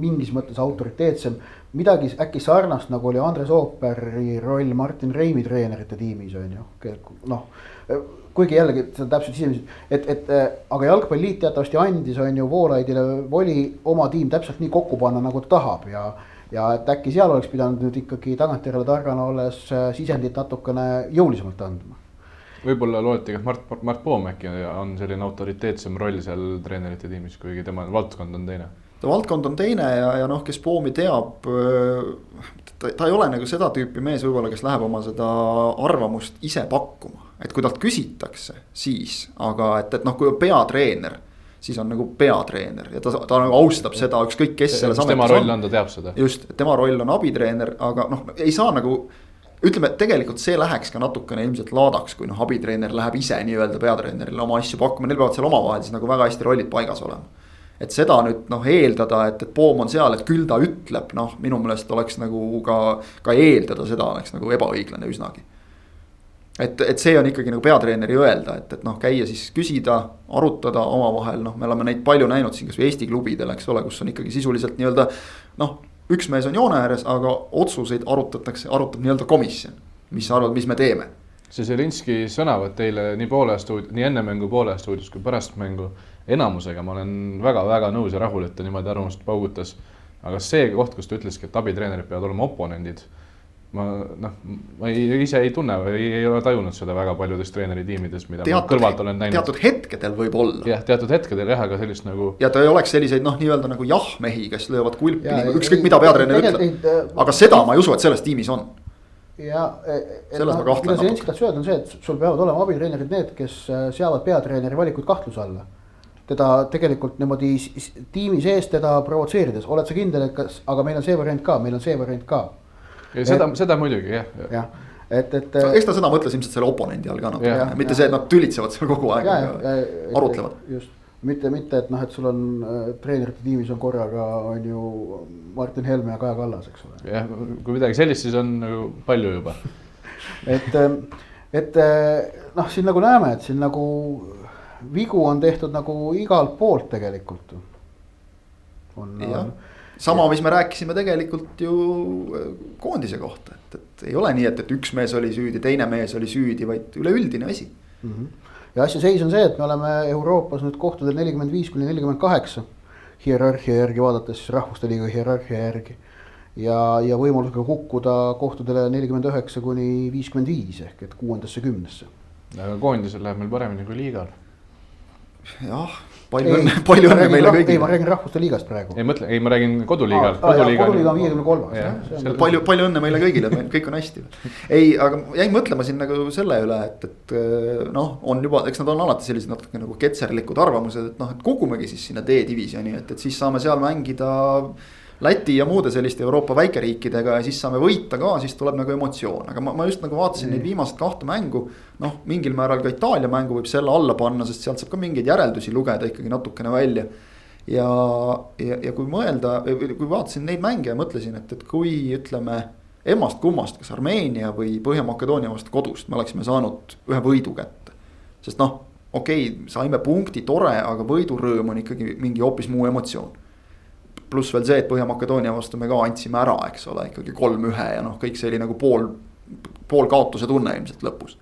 mingis mõttes autoriteetsem, midagi äkki sarnast nagu oli Andres Ooperi roll Martin Reimi treenerite tiimis on ju, noh. kuigi jällegi see on täpselt sisemisi, et, et aga jalgpalliliit teatavasti andis, on ju Voolaidile voli oma tiim täpselt nii kokku panna, nagu ta tahab ja ja et äkki seal oleks pidanud nüüd ikkagi tagantjärele targana olles äh, sisendit natukene jõulisemalt andma. võib-olla loeti, et Mart, Mart Poom äkki on selline autoriteetsem roll seal treenerite tiimis, kuigi tema valdkond on teine. ta valdkond on teine ja, ja noh, kes Poomi teab, äh, ta, ta ei ole nagu seda tüüpi mees võib-olla, kes läheb oma seda arvamust ise pakkuma et kui talt küsitakse, siis, aga et, et noh, kui peatreener siis on nagu peatreener ja ta, ta nagu austab seda, ükskõik kes selles ametis on. tema roll on, ta teab seda. just, tema roll on abitreener, aga noh, ei saa nagu. ütleme, tegelikult see läheks ka natukene ilmselt laadaks, kui noh, abitreener läheb ise nii-öelda peatreenerile oma asju pakkuma, neil peavad seal omavahel siis nagu väga hästi rollid paigas olema. et seda nüüd noh, eeldada, et, et Poom on seal, et küll ta ütleb, noh, minu meelest oleks nagu ka, ka eeldada seda oleks nagu ebaõiglane üsnagi et, et see on ikkagi nagu peatreeneri öelda, et, et noh, käia siis küsida, arutada omavahel, noh, me oleme neid palju näinud siin kasvõi Eesti klubidel, eks ole, kus on ikkagi sisuliselt nii-öelda. noh, üks mees on joone ääres, aga otsuseid arutatakse, arutab nii-öelda komisjon, mis sa arvad, mis me teeme. see Zelinski sõnavõtt eile nii poole stuud-, nii enne mängu poole stuudios kui pärast mängu. enamusega ma olen väga-väga nõus ja rahul, et ta niimoodi arvamust paugutas. aga see koht, kus ta ütleski, et abitreenerid peavad olema oponendid ma noh, ma ei, ise ei tunne või ei, ei ole tajunud seda väga paljudes treeneritiimides, mida teatud, ma kõrvalt olen näinud. teatud hetkedel võib-olla. jah, teatud hetkedel jah, aga sellist nagu. ja ta ei oleks selliseid noh, nii-öelda nagu jah-mehi, kes löövad kulpi nagu ükskõik mida peatreener ütleb. aga seda ma ei usu, et selles tiimis on. ja, et noh, mida Zelenskõi tahtis öelda, on see, et sul peavad olema abitreenerid need, kes äh, seavad peatreeneri valikuid kahtluse alla teda tegelikult niimoodi tiimi sees teda provotseerides, oled sa kindel, et kas, aga meil on see variant ka, meil on see variant ka seda, seda muidugi jah. jah, et, et. eks ta seda mõtles ilmselt selle oponendi all ka natuke, mitte ja. see, et nad tülitsevad seal kogu aeg, arutlevad. just, mitte, mitte, et noh, et sul on äh, treenerite tiimis on korraga on ju Martin Helme ja Kaja Kallas, eks ole. jah, kui midagi sellist, siis on nagu palju juba et, ähm, et äh, noh, siin nagu näeme, et siin nagu vigu on tehtud nagu igalt poolt tegelikult. on, on sama, mis me rääkisime tegelikult ju äh, koondise kohta, et, et ei ole nii, et, et üks mees oli süüdi, teine mees oli süüdi, vaid üleüldine asi mm. -hmm. ja asja seis on see, et me oleme Euroopas nüüd kohtadel nelikümmend viis kuni nelikümmend kaheksa. hierarhia järgi vaadates rahvuste liiga hierarhia järgi. ja, ja võimalusega kukkuda kohtadele nelikümmend üheksa kuni viiskümmend viis ehk et kuuendasse, kümnesse. aga koondisel läheb meil paremini kui liigal. jah palju õnne, palju õnne meile kõigile. ei, ma räägin Rahvuste Liigast praegu. ei mõtle, ei, ma räägin koduliigal. koduliiga on viiekümne kolmas. palju, palju õnne meile kõigile, meil kõik on hästi. ei, aga jäin mõtlema siin nagu selle üle, et, et noh, on juba, eks nad on alati sellised natuke nagu ketserlikud arvamused, et noh, et kogumegi siis sinna D-divisjoni, et, et siis saame seal mängida Läti ja muude selliste Euroopa väikeriikidega ja siis saame võita ka, siis tuleb nagu emotsioon, aga ma, ma just nagu vaatasin mm. neid viimased kahte mängu. noh, mingil määral ka Itaalia mängu võib selle alla panna, sest sealt saab ka mingeid järeldusi lugeda ikkagi natukene välja. ja, ja, ja kui mõelda, kui vaatasin neid mänge ja mõtlesin, et, et kui ütleme emmast-kummast, kas Armeenia või Põhja-Makedoonia vastu kodust me oleksime saanud ühe võidu kätte. sest noh, okei okay,, saime punkti, tore, aga võidurõõm on ikkagi mingi hoopis muu emotsioon pluss veel see, et Põhja-Makedoonia vastu me ka andsime ära, eks ole, ikkagi kolm-ühe ja noh, kõik see oli nagu pool, pool kaotuse tunne ilmselt lõpus.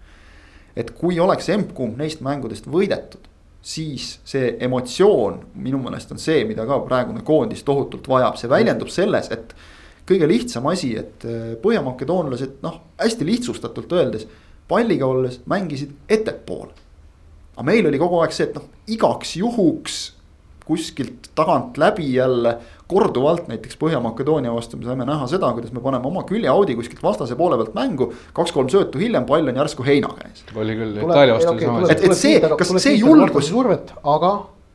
et kui oleks emb-kumb neist mängudest võidetud, siis see emotsioon minu meelest on see, mida ka praegune koondis tohutult vajab, see väljendub selles, et kõige lihtsam asi, et äh, põhjamakedoonlased noh, hästi lihtsustatult öeldes, palliga olles mängisid ettepoole. aga meil oli kogu aeg see, et noh, igaks juhuks kuskilt tagant läbi jälle korduvalt näiteks Põhja-Makedoonia vastu me saime näha seda, kuidas me paneme oma küljeaudi kuskilt vastase poole pealt mängu. kaks-kolm söötu hiljem, pall on järsku heina käes. oli küll, Itaalia vastu oli sama. et, et see, kas see julgus. survet, aga.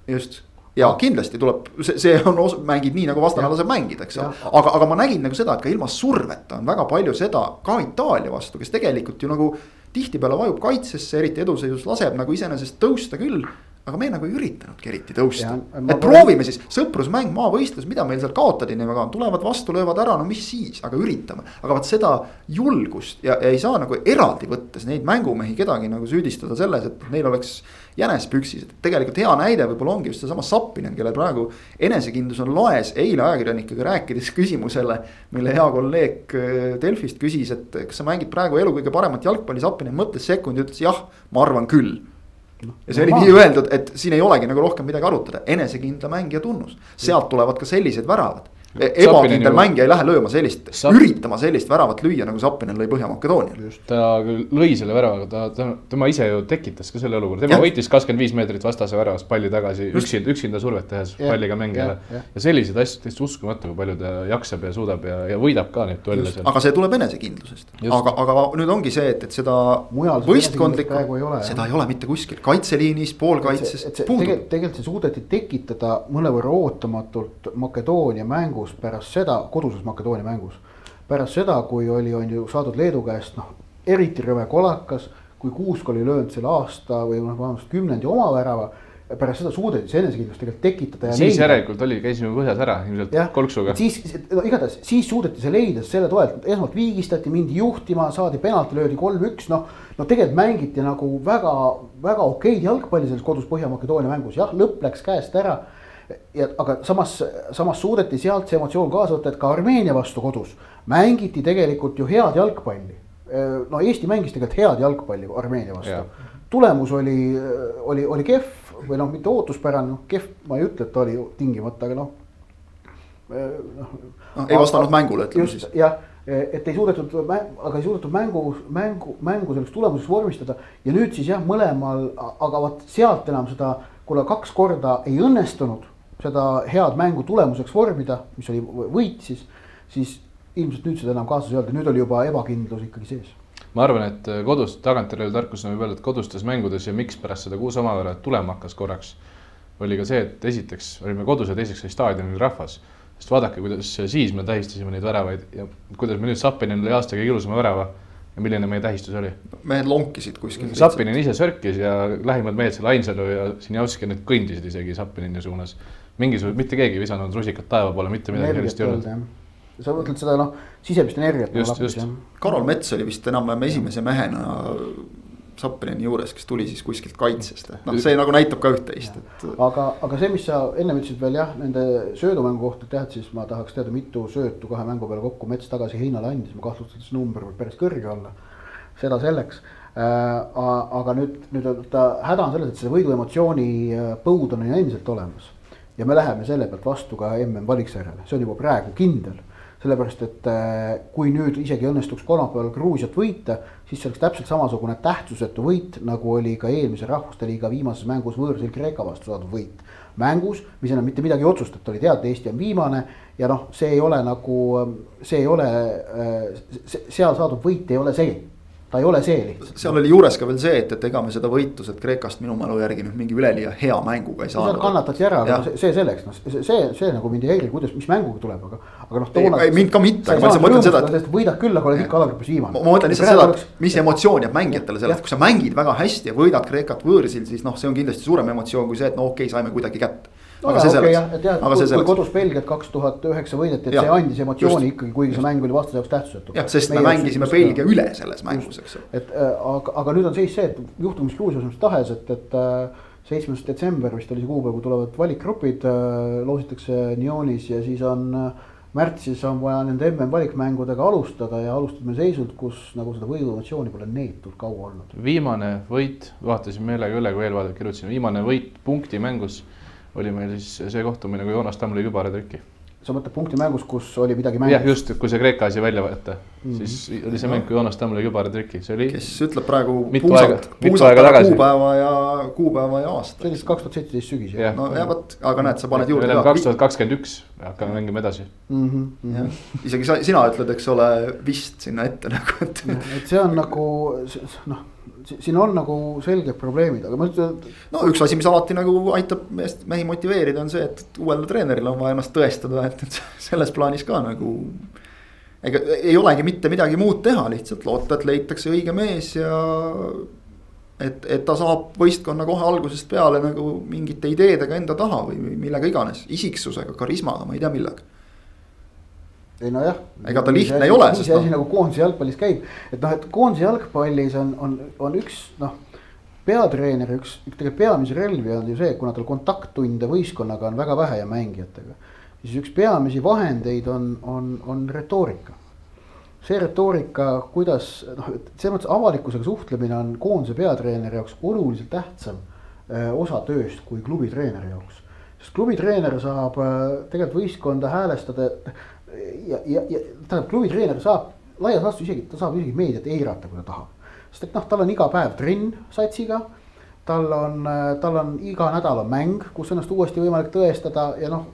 just ja kindlasti tuleb, see, see on, mängid nii nagu vastane laseb mängida, eks ole. aga, aga ma nägin nagu seda, et ka ilma surveta on väga palju seda ka Itaalia vastu, kes tegelikult ju nagu tihtipeale vajub kaitsesse, eriti eduseisus laseb nagu iseenesest tõusta küll aga me nagu ei üritanudki eriti tõusta. et proovime siis, sõprusmäng, maavõistlus, mida meil seal kaotada nii väga tulevad vastu, löövad ära, no mis siis, aga üritame. aga vot seda julgust ja, ja ei saa nagu eraldi võttes neid mängumehi kedagi nagu süüdistada selles, et neil oleks jänes püksis, et tegelikult hea näide võib-olla ongi just seesama Sappinen, kellel praegu enesekindlus on loes, eile ajakirjanikega rääkides küsimusele. mille hea kolleeg äh, Delfist küsis, et kas sa mängid praegu elu kõige paremat jalgpalli, Sappinen mõtles sekundi, ütles jah, ma arvan küll no,. ja see oli nii öeldud, et siin ei olegi nagu rohkem midagi arutada, enesekindla mängija tunnus, sealt tulevad ka sellised väravad ebakindel Zappinen ju- mängija ei lähe lööma sellist Zap-, üritama sellist väravat lüüa nagu Zappinen lõi Põhja-Makedoonial. ta küll lõi selle värava, ta, ta, tema ise ju tekitas ka selle olukorra, tema Jah. võitis kakskümmend viis meetrit vastase väravast palli tagasi üksinda, üksinda survet tehes Jah, palliga mängijale jah.. ja selliseid asju täitsa uskumatu, kui palju ta jaksab ja suudab ja, ja võidab ka neid duelle seal. aga see tuleb enesekindlusest, Just. aga, aga nüüd ongi see, et, et seda Mujal seda võistkondlikku seda ei ole mitte kuskil, kaitseliinis, poolkaitses puudub. tegelikult, see suudeti tekitada mõnevõrra ootamatult Makedoonia mängus pärast seda, koduses Makedoonia mängus. pärast seda, kui oli, on ju saadud Leedu käest noh, eriti rõve kolakas, kui Kuusk oli löönud selle aasta või noh, vabandust kümnendi oma värava. pärast seda suudeti see enesekindlus tegelikult tekitada. siis järelikult oli, käisime põhjas ära ilmselt jah, kolksuga. siis, no igatahes siis suudeti see leida selle toel, esmalt viigistati, mindi juhtima, saadi penalti, löödi kolm-üks, noh. no tegelikult mängiti nagu väga, väga okeid jalgpalli selles kodus Põhja-Makedoonia mängus, jah, lõpp läks käest ära. Ja aga samas, samas suudeti sealt see emotsioon kaasa võtta, et ka Armeenia vastu kodus mängiti tegelikult ju head jalgpalli. no Eesti mängis tegelikult head jalgpalli Armeenia vastu tulemus oli, oli, oli kehv või noh, mitte ootuspärane, noh kehv, ma ei ütle, et ta oli tingimata, aga noh. noh, ei vastanud mängule, ütleme siis just. jah, et ei suudetud, aga ei suudetud mängu, mängu, mängu selleks tulemuseks vormistada ja nüüd siis jah, mõlemal, aga vot sealt enam seda, kuna kaks korda ei õnnestunud seda head mängu tulemuseks vormida, mis oli võit siis, siis ilmselt nüüd seda enam kaasas ei olnud ja nüüd oli juba ebakindlus ikkagi sees ma arvan, et kodus tagantjärele tarkusena võib öelda, et kodustes mängudes ja miks pärast seda kuus omaväravat tulema hakkas korraks, oli ka see, et esiteks olime kodus ja teiseks oli staadionil rahvas. sest vaadake, kuidas siis me tähistasime neid väravaid ja kuidas me nüüd Zappinin lõi aasta kõige ilusama värava ja milline meie tähistus oli. mehed lonkisid kuskil. Zappinin ise sörkis ja lähimad mehed seal Ainsalu ja Sinjavski nüüd kõndisid isegi Zappinini suunas. mingisugune, mitte keegi ei visanud rusikat taeva poole, mitte midagi sellist ei olnud. sa mõtled seda noh, sisemist energiat. Just, just. Karol Mets oli vist enam-vähem esimese mehena Zappinini juures, kes tuli siis kuskilt kaitsest, et noh, see nagu näitab ka üht-teist, et. aga, aga see, mis sa ennem ütlesid veel jah, nende söödumängu kohta tead, siis ma tahaks teada, mitu söötu kahe mängu peale kokku Mets tagasi Heinale andis, ma kahtlustan, et see number võib päris kõrge olla. seda selleks äh,. aga nüüd, nüüd on ta häda on selles, et see võiduemotsiooni äh, põud on ju endiselt olemas. Ja me läheme selle pealt vastu ka mm valiksarjale, see on juba praegu kindel sellepärast, et äh, kui nüüd isegi õnnestuks kolmapäeval Gruusiat võita, siis see oleks täpselt samasugune tähtsusetu võit, nagu oli ka eelmise Rahvuste Liiga viimases mängus võõrsil Kreeka vastu saadud võit. mängus, mis enam mitte midagi ei otsustata, oli teada, Eesti on viimane ja noh, see ei ole nagu, see ei ole, seal saadud võit ei ole see, ta ei ole see lihtsalt. seal oli juures ka veel see, et, et ega me seda võitu sealt Kreekast minu mälu järgi nüüd mingi üleliia hea mänguga ei saanud. kannatati ära, aga see, see selleks, noh, see, see, see nagu mind ei häiri, kuidas, mis mänguga tuleb, aga, aga noh. Ei, mind ka mitte, aga ma lihtsalt mõtlen seda, et- võidad küll, aga oled ikka alagruppis viimane. ma ma mõtlen lihtsalt seda, et mis emotsioon jääb mängijatele sellest, kui sa mängid väga hästi ja võidad Kreekat võõrsil, siis noh, see on kindlasti suurem emotsioon kui see, et no okei okay,, saime kuidagi kätte. Aga see jah, selleks et jah, aga kui, see kui selleks. kodus Belgiat kaks tuhat üheksa võideti, et Jah, see andis emotsiooni just, ikkagi, kuigi see mäng oli vastase jaoks tähtsusetu. jah, sest me mängisime Belgia üle selles mängus, eks ju. et äh, aga, aga nüüd on seis see, et juhtugu mis Gruusias mis tahes, et, et äh, seitsmes detsember vist oli see kuupäev, kui tulevad valikgrupid äh,, loositakse Nyonis ja siis on äh, märtsis on vaja nende mm valikmängudega alustada ja alustame seisult, kus nagu seda võiduemotsiooni pole neetult kaua olnud. viimane võit, vaatasin meelega üle, kui eelvaadet kirjutasin, viimane võit punkti mängus oli meil siis see kohtumine, kui Joonas Tamm lõi kübaratrüki. sa mõtled punkti mängus, kus oli midagi jah, mängus? just, kui see Kreeka asi välja võtta mm, -hmm. siis oli see mäng, kui Joonas Tamm lõi kübaratrüki, see oli kes ütleb praegu Mitu puusalt puusalt ära tagasi. kuupäeva ja, kuupäeva ja see aasta oli. siis kaks tuhat seitseteist sügis Jah. no ja vot, aga näed, sa paned juurde kaks. tuhat kakskümmend üks, hakkame mängima edasi. mm. -hmm. jah, isegi sa, sina ütled, eks ole, vist sinna ette nagu, et et see on nagu noh, siin on nagu selged probleemid, aga ma ütlen, no üks asi, mis alati nagu aitab meest, mehi motiveerida, on see, et uuele treenerile on vaja ennast tõestada, et, et selles plaanis ka nagu. ega ei olegi mitte midagi muud teha, lihtsalt loota, et leitakse õige mees ja. et, et ta saab võistkonna kohe algusest peale nagu mingite ideedega enda taha või millega iganes, isiksusega, karismaga, ma ei tea millega. Ei nojah. Ega ta lihtne ei ole, see asi noh- nagu koondise jalgpallis käib, et noh, et koondise jalgpallis on, on, on üks noh. peatreeneri üks, üks tegelikult peamisi relvi on ju see, kuna tal kontakttunde võistkonnaga on väga vähe ja mängijatega. siis üks peamisi vahendeid on, on, on retoorika see retoorika, kuidas noh, et selles mõttes avalikkusega suhtlemine on koondise peatreeneri jaoks oluliselt tähtsam äh, osa tööst kui klubi treeneri jaoks. sest klubitreener saab äh, tegelikult võistkonda häälestada ja, ja, ja tähendab, klubitreener saab laias laastus isegi, ta saab isegi meediat eirata, kui ta tahab. sest et noh, tal on iga päev trenn satsiga. tal on, tal on iga nädal on mäng, kus ennast uuesti võimalik tõestada ja noh.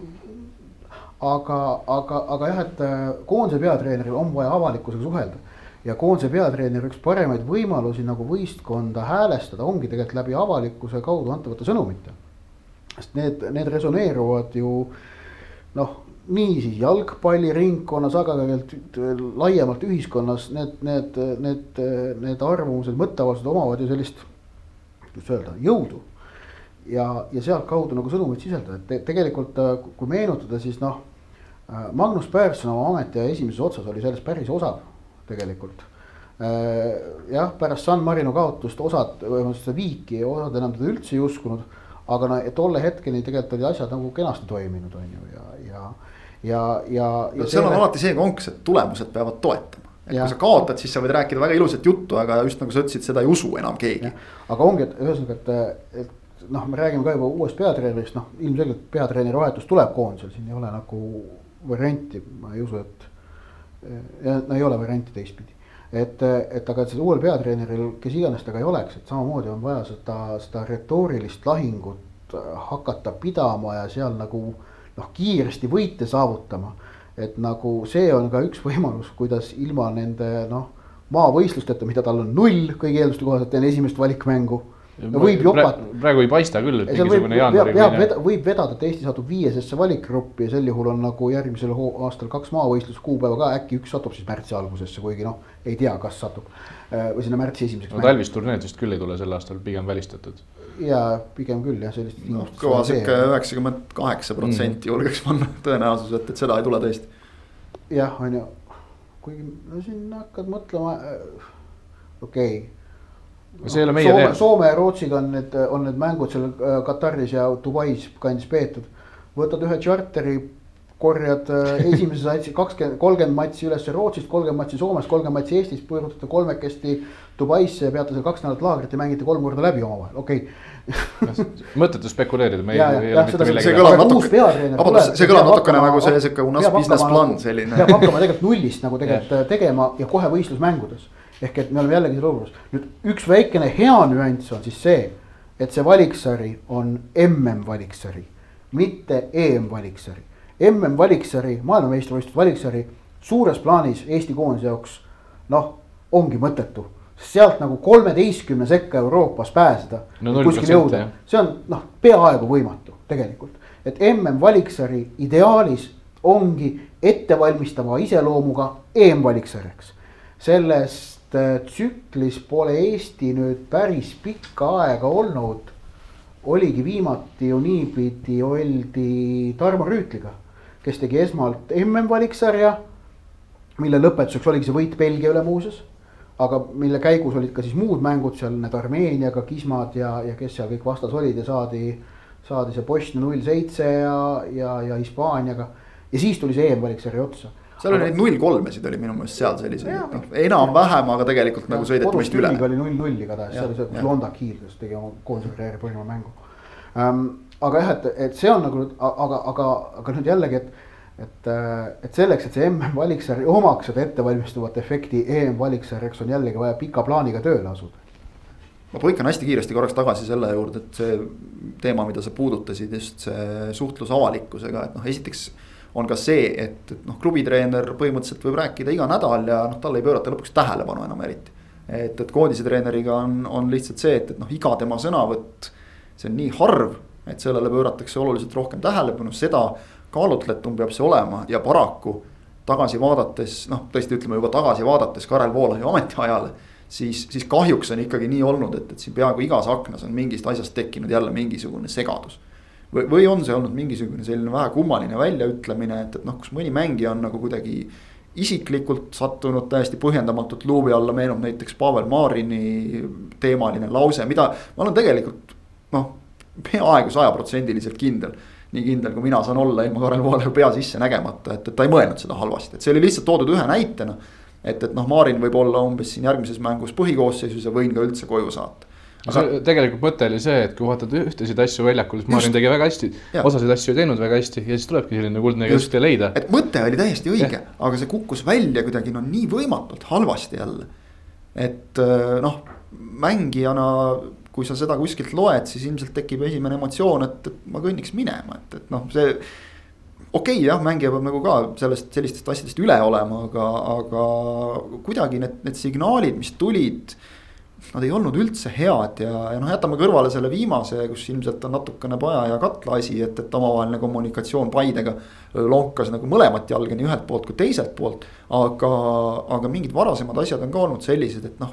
aga, aga, aga jah, et äh, koondise peatreeneril on vaja avalikkusega suhelda ja koondise peatreener üks paremaid võimalusi nagu võistkonda häälestada ongi tegelikult läbi avalikkuse kaudu antavate sõnumite. sest need, need resoneeruvad ju noh, nii siis jalgpalliringkonnas, aga ka laiemalt ühiskonnas need, need, need, need arvamused, mõtteavaldused omavad ju sellist, kuidas öelda, jõudu. ja, ja sealtkaudu nagu sõnumit sisaldada, et te, tegelikult kui meenutada, siis noh. Magnus Persson oma ametiaja esimeses otsas oli sellest päris osav tegelikult jah, pärast San Marino kaotust osad, vähemalt seda viiki, osad enam teda üldse ei uskunud. aga no tolle hetkeni tegelikult olid asjad nagu kenasti toiminud, on ju, ja, ja ja, ja, ja. seal on alati see konks, et tulemused peavad toetama. et ja. kui sa kaotad, siis sa võid rääkida väga ilusat juttu, aga just nagu sa ütlesid, seda ei usu enam keegi. aga ongi, et ühesõnaga, et, et noh, me räägime ka juba uuest peatreenerist, noh ilmselgelt peatreeneri vahetus tuleb koondisel, siin ei ole nagu varianti, ma ei usu, et. ja no ei ole varianti teistpidi et, et aga sellel uuel peatreeneril, kes iganes ta ka ei oleks, et samamoodi on vaja seda, seda retoorilist lahingut hakata pidama ja seal nagu noh, kiiresti võite saavutama. et nagu see on ka üks võimalus, kuidas ilma nende noh, maavõistlusteta, mida tal on null kõigi eelduste kohaselt enne esimest valikmängu no võib jopat-. praegu ei paista küll, et mingisugune jaanuari mine. võib vedada, et Eesti satub viiesesse valikgruppi ja sel juhul on nagu järgmisel aastal kaks maavõistluskuupäeva ka, äkki üks satub siis märtsi algusesse, kuigi noh, ei tea, kas satub. Äh, või sinna märtsi esimeseks. no talvist turneed vist küll ei tule sel aastal, pigem välistatud ja pigem küll jah, sellist no,. kõva sihuke üheksakümmend kaheksa protsenti mm. julgeks panna tõenäosus, et, et seda ei tule tõesti. jah, on ju, kuigi no siin hakkad mõtlema, äh, okei okay. see ei ole meie Soome, Soome ja Rootsiga on need, on need mängud seal äh, Kataris ja Dubais kandis peetud. võtad ühe charter'i, korjad äh, esimese satsi kakskümmend, kolmkümmend matši üles Rootsist, kolmkümmend matši Soomest, kolmkümmend matši Eestist, pöördute kolmekesti Dubaisse ja peate seal kaks nädalat laagrit ja mängite kolm korda läbi omavahel, okei okay. Mõttetu spekuleerida, me ei, ei ole mitte millegi. see kõlab see natukene nagu see sihuke unas business plan selline. peab hakkama tegelikult nullist nagu tegelikult tegema ja kohe võistlusmängudes. ehk et me oleme jällegi seal olukorras, nüüd üks väikene hea nüanss on siis see, et see valiksari on mm valiksari, mitte EM valiksari. mm valiksari, maailmameistrivõistluste valiksari suures plaanis Eesti koondise jaoks noh, ongi mõttetu sealt nagu kolmeteistkümne sekka Euroopas pääseda no,. see on noh, peaaegu võimatu tegelikult, et mm valiksari ideaalis ongi ettevalmistava iseloomuga EM-valiksarjaks. sellest äh, tsüklis pole Eesti nüüd päris pikka aega olnud. oligi viimati ju niipidi oldi Tarmo Rüütliga, kes tegi esmalt MM-valiksarja. mille lõpetuseks oligi see võit Belgia üle muuseas aga mille käigus olid ka siis muud mängud seal, need Armeeniaga, Kismad ja, ja kes seal kõik vastas olid ja saadi, saadi see Bosnia null seitse ja, ja, ja Hispaaniaga. ja siis tuli see EM-valiksarja otsa. seal oli neid null kolmesid oli minu meelest seal selliseid, noh enam-vähem, aga tegelikult ja, nagu sõideti meist üle. oli null null igatahes, see oli see, Londak hiilgas, tegi oma koondise karjääri parima mängu um,. aga jah, et, et see on nagu, aga, aga, aga nüüd jällegi, et et, äh, et selleks, et see MM-valiksarj omaks seda ettevalmistuvat efekti EM-valiksarjaks on jällegi vaja pika plaaniga tööle asuda. ma põikan hästi kiiresti korraks tagasi selle juurde, et see teema, mida sa puudutasid, just see suhtlus avalikkusega, et noh, esiteks on ka see, et, et noh, klubitreener põhimõtteliselt võib rääkida iga nädal ja noh, talle ei pöörata lõpuks tähelepanu enam eriti. et, et koondise treeneriga on, on lihtsalt see, et, et noh, iga tema sõnavõtt, see on nii harv, et sellele pööratakse oluliselt rohkem tähelepanu, seda kaalutletum peab see olema ja paraku tagasi vaadates, noh, tõesti ütleme juba tagasi vaadates Karel Voolahi ametiajale. siis, siis kahjuks on ikkagi nii olnud, et, et siin peaaegu igas aknas on mingist asjast tekkinud jälle mingisugune segadus. või, või on see olnud mingisugune selline vähe kummaline väljaütlemine, et, et noh, kus mõni mängija on nagu kuidagi isiklikult sattunud täiesti põhjendamatult luubi alla, meenub näiteks Pavel Marini teemaline lause, mida ma olen tegelikult noh, peaaegu sajaprotsendiliselt kindel nii kindel, kui mina saan olla ilma Karel Voolaja pea sisse nägemata, et, et ta ei mõelnud seda halvasti, et see oli lihtsalt toodud ühe näitena. et, et noh, Marin võib olla umbes siin järgmises mängus põhikoosseisus ja võin ka üldse koju saata. aga see, tegelikult mõte oli see, et kui vaatad ühtesid asju väljakul, siis Marin tegi väga hästi, osasid asju ei teinud väga hästi ja siis tulebki selline kuldne kesktee leida. et mõte oli täiesti õige, aga see kukkus välja kuidagi no nii võimatult halvasti jälle. et äh, noh, mängijana, kui sa seda kuskilt loed, siis ilmselt tekib esimene emotsioon, et, et ma kõnniks minema, et, et noh, see okei okay,, jah, mängija peab nagu ka sellest, sellistest asjadest üle olema, aga, aga kuidagi need, need signaalid, mis tulid nad ei olnud üldse head ja, ja noh, jätame kõrvale selle viimase, kus ilmselt on natukene paja ja katla asi, et, et omavaheline kommunikatsioon Paidega lonkas nagu mõlemat jalga nii ühelt poolt kui teiselt poolt. aga, aga mingid varasemad asjad on ka olnud sellised, et noh,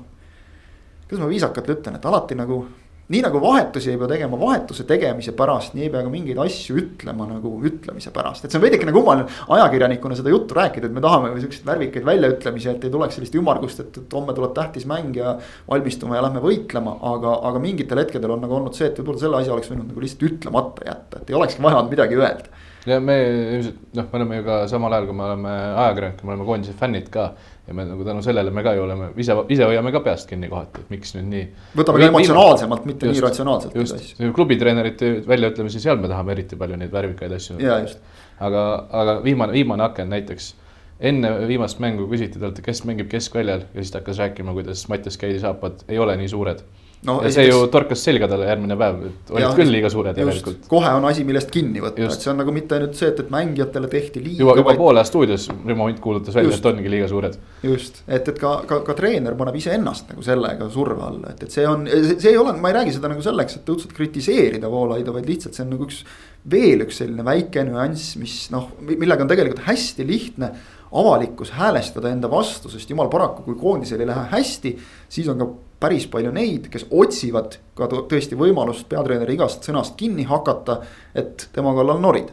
kuidas ma viisakalt ütlen, et alati nagu nii nagu vahetusi ei pea tegema vahetuse tegemise pärast, nii ei pea ka mingeid asju ütlema nagu ütlemise pärast, et see on veidikene kummaline ajakirjanikuna seda juttu rääkida, et me tahame siukseid värvikaid väljaütlemisi, et ei tuleks sellist ümmargust, et, et homme tuleb tähtis mäng ja valmistume ja lähme võitlema, aga, aga mingitel hetkedel on nagu olnud see, et võib-olla selle asja oleks võinud nagu lihtsalt ütlemata jätta, et ei olekski vaja olnud midagi öelda. Ja me ilmselt noh, me oleme ju ka samal ajal, kui me oleme ajakirjanikud, me oleme koondise fännid ka ja me nagu tänu sellele me ka ju oleme, ise, ise hoiame ka peast kinni kohati, et miks nüüd nii. võtame ka emotsionaalsemalt, mitte just, nii ratsionaalselt. just, klubitreenerite väljaütlemisi, seal me tahame eriti palju neid värvikaid asju. aga, aga viimane, viimane aken näiteks. enne viimast mängu küsiti talt, kes mängib keskväljal ja siis ta hakkas rääkima, kuidas Mattias Käidi saapad ei ole nii suured no,. ja see ju torkas selga talle järgmine päev, et olid ja, küll liiga suured järelikult. kohe on asi, millest kinni võtta, et see on nagu mitte ainult see, et, et mängijatele tehti liiga. juba, juba vaid... poole stuudios Rimo Hunt kuulutas välja, et ongi liiga suured. just, et, et ka, ka, ka treener paneb iseennast nagu sellega surve alla, et, et see on, see ei ole, ma ei räägi seda nagu selleks, et õudselt kritiseerida Voolaida, vaid lihtsalt see on nagu üks. veel üks selline väike nüanss, mis noh, millega on tegelikult hästi lihtne avalikkus häälestada enda vastu, sest jumal paraku, kui koondisel ei lähe hästi, siis on ka päris palju neid, kes otsivad ka tõesti võimalust peatreeneri igast sõnast kinni hakata, et tema kallal norida.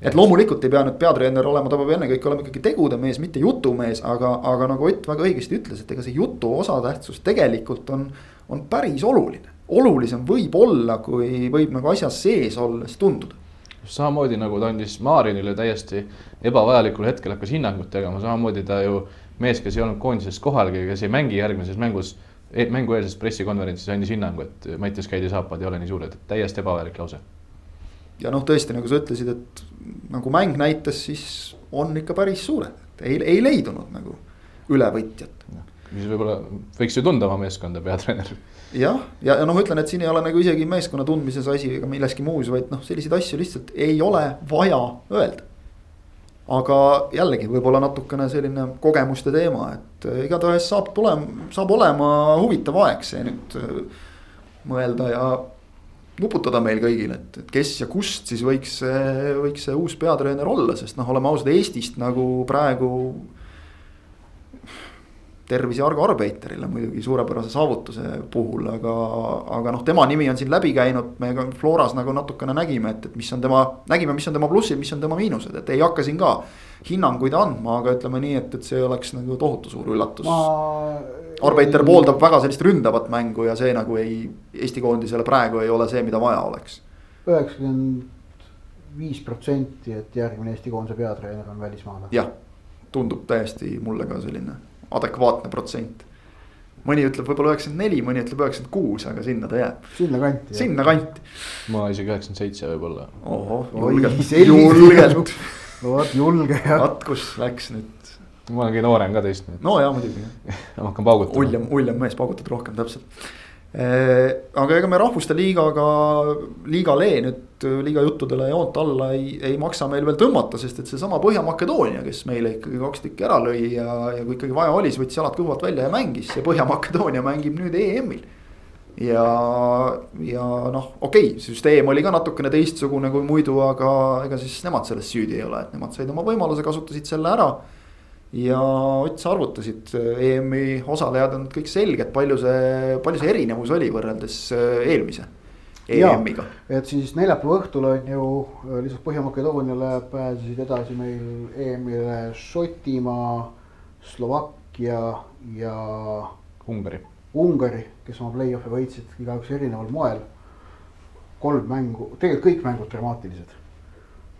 et loomulikult ei pea nüüd peatreener olema, ta peab ennekõike olema ikkagi tegude mees, mitte jutumees, aga, aga nagu Ott väga õigesti ütles, et ega see jutu osatähtsus tegelikult on, on päris oluline. olulisem võib olla, kui võib nagu asjas sees olles tunduda samamoodi nagu ta andis Maarinile täiesti ebavajalikul hetkel hakkas hinnangut tegema, samamoodi ta ju mees, kes ei olnud koondises kohalgi, kes ei mängi järgmises mängus mängueelses pressikonverentsis andis hinnangu, et Mattias Käidi saapad ei ole nii suured, täiesti ebavajalik lause. ja noh, tõesti, nagu sa ütlesid, et nagu mäng näitas, siis on ikka päris suured, et ei, ei leidunud nagu ülevõtjat. mis võib-olla võiks ju tunda oma meeskonda, peatreener. jah, ja, ja noh, ma ütlen, et siin ei ole nagu isegi meeskonna tundmises asi ega milleski muus, vaid noh, selliseid asju lihtsalt ei ole vaja öelda aga jällegi võib-olla natukene selline kogemuste teema, et äh, igatahes saab tulema, saab olema huvitav aeg see nüüd äh, mõelda ja nuputada meil kõigil, et, et kes ja kust siis võiks võiks see uus peatreener olla, sest noh, oleme ausad, Eestist nagu praegu tervise Argo Arbeiterile muidugi suurepärase saavutuse puhul, aga, aga noh, tema nimi on siin läbi käinud, me ka Floras nagu natukene nägime, et, et mis on tema, nägime, mis on tema plussid, mis on tema miinused, et ei hakka siin ka hinnanguid andma, aga ütleme nii, et, et see oleks nagu tohutu suur üllatus Ma.... Arbeiter pooldab väga sellist ründavat mängu ja see nagu ei, Eesti koondisele praegu ei ole see, mida vaja oleks. üheksakümmend viis protsenti, et järgmine Eesti koondise peatreener on välismaalane. jah, tundub täiesti mulle ka selline adekvaatne protsent. mõni ütleb võib-olla üheksakümmend neli, mõni ütleb üheksakümmend kuus, aga sinna ta jääb. sinnakanti. sinnakanti. ma isegi üheksakümmend seitse võib-olla. ohoh, julgelt, julgelt. vot julge jah. vaat kus läks nüüd. ma olen kõige noorem ka teist. no jaa, muidugi ma hakkan paugutama. uljem, uljem mees, paugutad rohkem, täpselt aga ega me rahvuste liigaga, liigale nüüd liiga juttudele joont alla ei, ei maksa meil veel tõmmata, sest et seesama Põhja-Makedoonia, kes meile ikkagi kaks tükki ära lõi ja, ja kui ikkagi vaja oli, siis võttis jalad kõhvalt välja ja mängis, see Põhja-Makedoonia mängib nüüd EM-il. ja, ja noh, okei okay,, süsteem oli ka natukene teistsugune kui muidu, aga ega siis nemad selles süüdi ei ole, et nemad said oma võimaluse, kasutasid selle ära ja Ott, sa arvutasid, EM-i osalejad on kõik selged, palju see, palju see erinevus oli võrreldes äh, eelmise EM-iga? et siis neljapäeva õhtul on ju äh, lisaks Põhja-Makedooniale pääsesid edasi meil EM-ile Šotimaa, Slovakkia ja. Ungari. Ungari, kes oma play-off'e võitsid igaüks erineval moel. kolm mängu, tegelikult kõik mängud dramaatilised.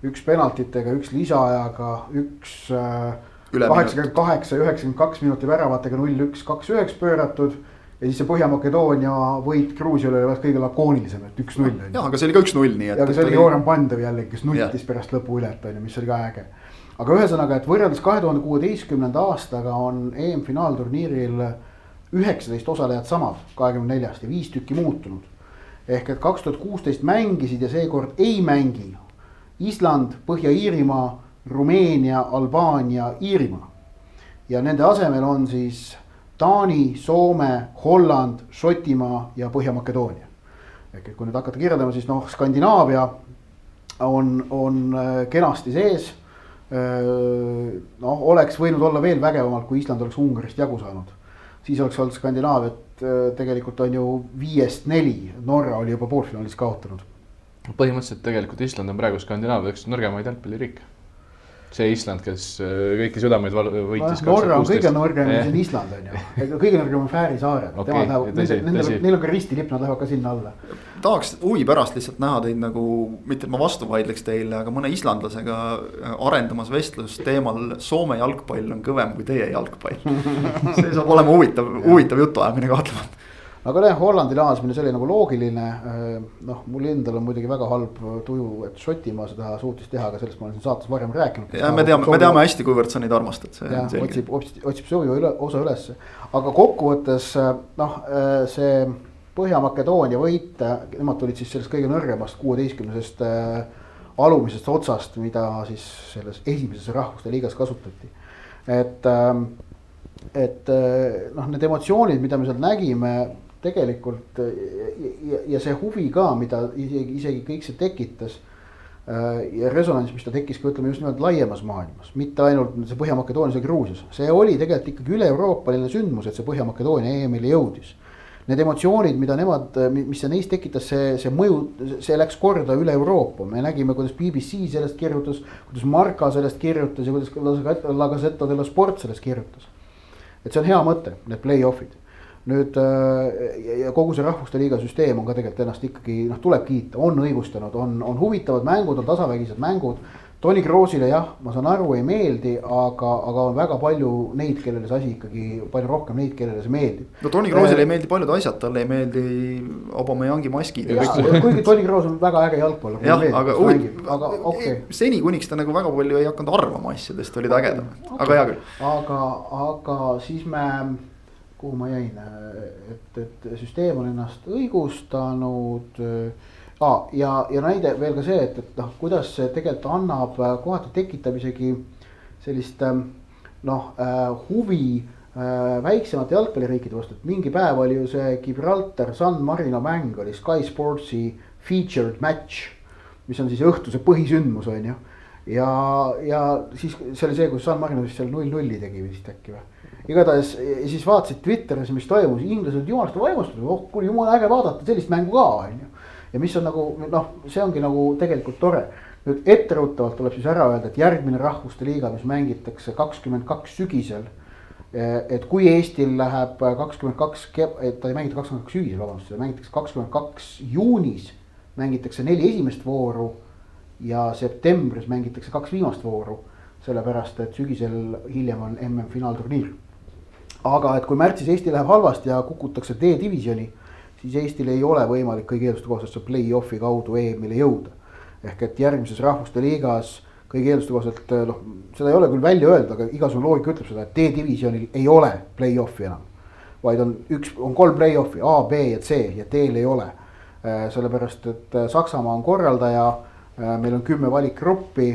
üks penaltitega, üks lisaajaga, üks äh, kaheksakümmend kaheksa, üheksakümmend kaks minuti väravatega null, üks, kaks, üheks pööratud. ja siis see Põhja-Makedoonia võit Gruusiale oli kõige lakoonilisem, et üks-null on ju. jah, aga see oli ka üks-null, nii et. ja see oli Joran Pandev jällegi, kes nuttis pärast lõpuület on ju, mis oli ka äge. aga ühesõnaga, et võrreldes kahe tuhande kuueteistkümnenda aastaga on EM-finaalturniiril üheksateist osalejat samad, kahekümne neljast ja viis tükki muutunud. ehk et kaks tuhat kuusteist mängisid ja seekord ei mängi Island, Põhja-Iirimaa, Rumeenia, Albaania, Iirimaa. ja nende asemel on siis Taani, Soome, Holland, Šotimaa ja Põhja-Makedoonia. ehk et kui nüüd hakata kirjeldama, siis noh, Skandinaavia on, on äh, kenasti sees. Äh, noh, oleks võinud olla veel vägevamalt, kui Island oleks Ungarist jagu saanud. siis oleks olnud Skandinaaviat äh, tegelikult on ju viiest neli, Norra oli juba poolfinaalis kaotanud. põhimõtteliselt tegelikult Island on praegu Skandinaavia üks nõrgemaid jalgpalliriike see Island, kes äh, kõiki südameid võitis. Norra on kõige nõrgem see on Island on ju, kõige nõrgem on Fääri saared. Okay,, temad lähevad, nendel, neil on ka ristilipp, nad lähevad ka sinna alla. tahaks huvi pärast lihtsalt näha teid nagu, mitte et ma vastu vaidleks teile, aga mõne islandlasega arendamas vestlust teemal Soome jalgpall on kõvem kui teie jalgpall see saab olema huvitav, huvitav jutuajamine kahtlemata aga jah, Hollandi naasmine, see oli nagu loogiline. Äh, noh, mul endal on muidugi väga halb tuju, et Šotimaa seda suutis teha, aga sellest ma olen siin saates varem rääkinud. ja me teame, me teame hästi, kuivõrd sa neid armastad. jah, otsib, otsib, otsib sobiva üle, osa ülesse, aga kokkuvõttes äh, noh, äh, see Põhja-Makedoonia võit, nemad tulid siis sellest kõige nõrgemast kuueteistkümnesest alumisest otsast, mida siis selles esimeses rahvuste liigas kasutati. et äh,, et noh, need emotsioonid, mida me seal nägime tegelikult ja, ja see huvi ka, mida isegi, isegi kõik see tekitas. Äh, ja resonants, mis ta tekkis ka ütleme just nimelt laiemas maailmas, mitte ainult see Põhja-Makedoonias ja Gruusias, see oli tegelikult ikkagi üle-euroopaline sündmus, et see Põhja-Makedoonia EM-ile jõudis. Need emotsioonid, mida nemad, mis see neis tekitas, see, see mõju, see läks korda üle Euroopa, me nägime, kuidas BBC sellest kirjutas, kuidas Marca sellest kirjutas ja kuidas La Gazzetta dello Sport sellest kirjutas. et see on hea mõte, need play-off'id nüüd äh, ja kogu see rahvuste liiga süsteem on ka tegelikult ennast ikkagi noh, tuleb kiita, on õigustanud, on, on huvitavad mängud, on tasavägised mängud. Tony Kroosile jah, ma saan aru, ei meeldi, aga, aga on väga palju neid, kellele see asi ikkagi, palju rohkem neid, kellele see meeldib. no Tony Kroosile äh, ei meeldi paljud asjad, talle ei meeldi Aubameyangi maskid. kuigi Tony Kroos on väga äge jalgpallur. jah, aga, aga okei okay.. seni, kuniks ta nagu väga palju ei hakanud arvama asjadest, oli ta ägedam okay., aga hea küll. aga, aga siis me kuhu ma jäin, et, et süsteem on ennast õigustanud ah,. ja, ja näide veel ka see, et, et noh, kuidas see tegelikult annab, kohati tekitab isegi sellist noh äh, huvi äh, väiksemate jalgpalliriikide vastu, et mingi päev oli ju see Gibraltar San Marino mäng oli Sky Sportsi featured match. mis on siis õhtuse põhisündmus, on ju. Ja, ja siis see oli see, kus San Marino vist seal null nulli tegi vist äkki või igatahes siis vaatasid Twitteris, mis toimus, inglased jumalast vaimustatud, oh kuule jumala äge vaadata sellist mängu ka on ju. ja mis on nagu noh, see ongi nagu tegelikult tore. nüüd etteruttavalt tuleb siis ära öelda, et järgmine rahvuste liiga, mis mängitakse kakskümmend kaks sügisel. Eh, et kui Eestil läheb kakskümmend kaks, ta ei mängita kakskümmend kaks sügisel, vabandust, mängitakse kakskümmend kaks juunis. mängitakse neli esimest vooru ja septembris mängitakse kaks viimast vooru sellepärast et sügisel hiljem on MM-finaalturniir aga et kui märtsis Eesti läheb halvasti ja kukutakse D-divisjoni, siis Eestil ei ole võimalik kõigi eelduste kohaselt play-off'i kaudu EM-ile jõuda. ehk et järgmises rahvuste liigas kõigi eelduste kohaselt noh, seda ei ole küll välja öeldud, aga igasugune loogika ütleb seda, et D-divisjonil ei ole play-off'i enam. vaid on üks, on kolm play-off'i A, B ja C ja D-l ei ole. Sellepärast, et Saksamaa on korraldaja, meil on kümme valikgruppi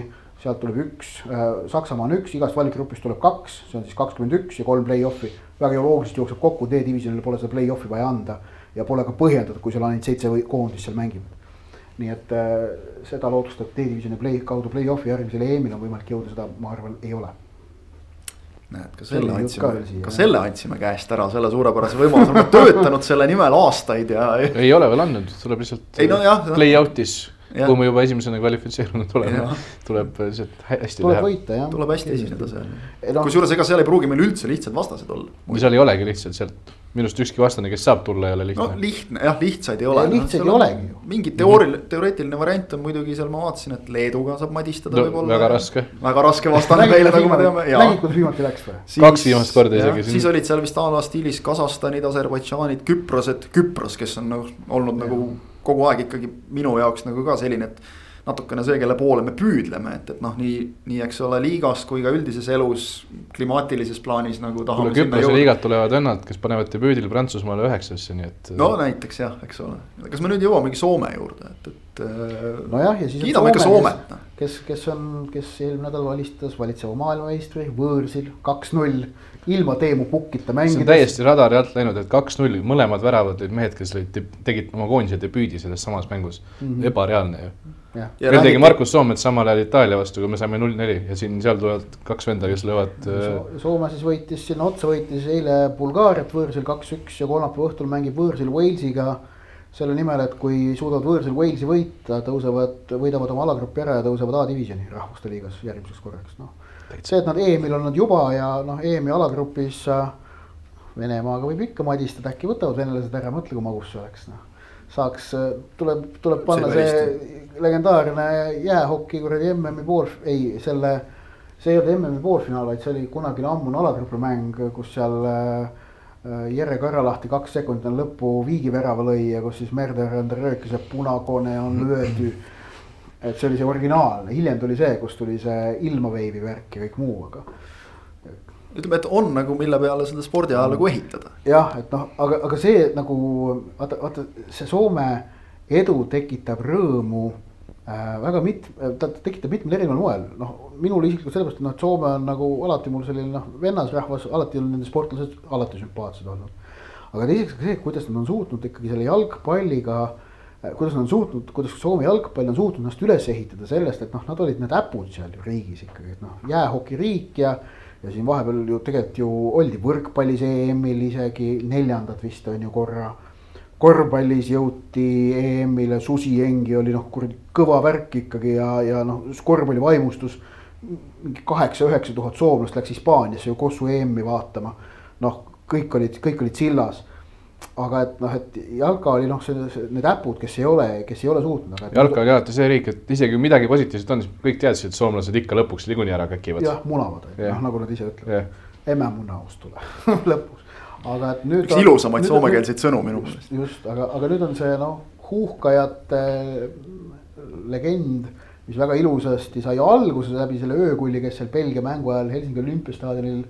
sealt tuleb üks, äh, Saksamaa on üks, igast valikgrupist tuleb kaks, see on siis kakskümmend üks ja kolm play-off'i. väga loogiliselt jookseb kokku, D-divisjonile pole seda play-off'i vaja anda ja pole ka põhjendatud, kui seal ainult seitse koondist seal mängivad. nii et äh, seda lootust, et D-divisjoni play kaudu play-off'i järgmisele EM-ile on võimalik jõuda, seda ma arvan, ei ole näed, ka selle andsime, ka selle andsime käest ära, selle suurepärase võimaluse, oleme töötanud selle nimel aastaid ja. ei ole veel andnud, tuleb lihtsalt ei, no, jah, play-out'is kui me juba esimesena kvalifitseerunud oleme, tuleb lihtsalt hästi tuleb teha. võita jah. tuleb hästi esineda seal no.. kusjuures ega seal ei pruugi meil üldse lihtsad vastased olla. või seal ei olegi lihtsalt sealt minu arust ükski vastane, kes saab tulla, ei ole no lihtne. lihtne, jah, lihtsaid ei ole. lihtsaid ei olegi ju. mingi teooriline, teoreetiline variant on muidugi seal, ma vaatasin, et Leeduga saab madistada no, võib-olla. väga raske. väga raske vastane meile, nagu me teame. nägid, kuidas viimati läks või? kaks viimast korda isegi. siis olid seal vist a la stiilis Kasahstanid, Aserbaidžaanid, Küprosed, Küpros, kes on nagu olnud ja. nagu kogu aeg ikkagi minu jaoks nagu ka selline, et natukene see, kelle poole me püüdleme, et, et noh, nii, nii eks ole liigas kui ka üldises elus, klimaatilises plaanis nagu tahame. Küprose liigad tulevad vennad, kes panevad debüüdil Prantsusmaale üheksasse, nii et. no näiteks jah, eks ole, kas me nüüd jõuamegi Soome juurde, et, et. nojah, ja siis. kiidame ikka Soomet. Noh. kes, kes on, kes eelmine nädal alistas valitseva maailmameistri võõrsil kaks-null ilma Teemu Pukkita mängides. see on täiesti radari alt läinud, et kaks-null, mõlemad väravad olid mehed, kes olid, tegid oma koondise debüüdi selles samas mängus mm. -hmm. ebareaalne ju. veel tegi Markus Soomets samal ajal Itaalia vastu, kui me saime null-neli ja siin, seal tulevad kaks venda, kes löövad so,. Äh, Soome siis võitis sinna otsa, võitis eile Bulgaariat võõrsil kaks-üks ja kolmapäeva õhtul mängib võõrsil Walesiga selle nimel, et kui suudavad võõrsil Walesi võita, tõusevad, võidavad oma alagrupi ära ja tõusevad A-divisjoni rahvuste liigas järgmiseks korraks, noh see, et nad EM-il on nad juba ja noh, EM-i alagrupis äh, Venemaaga võib ikka madistada, äkki võtavad venelased ära, mõtle, kui magus see oleks, noh. saaks, äh, tuleb, tuleb panna see, see legendaarne jäähoki kuradi MM-i pool, ei selle. see ei olnud MM-i poolfinaal, vaid see oli kunagine ammune alagrupi mäng, kus seal äh, Jere Karalahti kaks sekundit enne lõppu viigivärava lõi ja kus siis Merder röökis, et punakone on löödud et see oli see originaalne, hiljem tuli see, kus tuli see ilmaveivi värk ja kõik muu, aga. ütleme, et on nagu, mille peale seda spordiajalugu ehitada. jah, et noh, aga, aga see nagu vaata, vaata see Soome edu tekitab rõõmu äh, väga mit-, ta tekitab mitmel erineval moel, noh, minul isiklikult sellepärast, et noh, et Soome on nagu alati mul selline noh, vennasrahvas, alati on nende sportlased alati sümpaatsed olnud. aga teiseks ka see, kuidas nad on suutnud ikkagi selle jalgpalliga äh, kuidas nad on suutnud, kuidas Soome jalgpall on suutnud ennast üles ehitada sellest, et noh, nad olid need äpud seal riigis ikkagi, et noh, jäähokiriik ja. ja siin vahepeal ju tegelikult ju oldi võrkpallis EM-il isegi neljandad vist on ju korra. korvpallis jõuti EM-ile, Susi Engi oli noh, kuradi kõva värk ikkagi ja, ja noh, korvpalli vaimustus. mingi kaheksa-üheksa tuhat soomlast läks Hispaaniasse ju Kossu EM-i vaatama. noh, kõik olid, kõik olid sillas aga et noh, et jalka oli noh, see, need äpud, kes ei ole, kes ei ole suutnud. jalka oli alati see riik, et isegi kui midagi positiivset on, siis kõik teadsid, et soomlased ikka lõpuks niikuinii ära käkivad. jah, munavad, noh nagu nad ise ütlevad. emme muna aus tuleb lõpus, aga et nüüd. üks ilusamaid soomekeelseid sõnu minu meelest. just, aga, aga nüüd on see noh, huuhkajate legend mis väga ilusasti sai alguse läbi selle öökulli, kes seal Belgia mängu ajal Helsingi olümpiastaadionil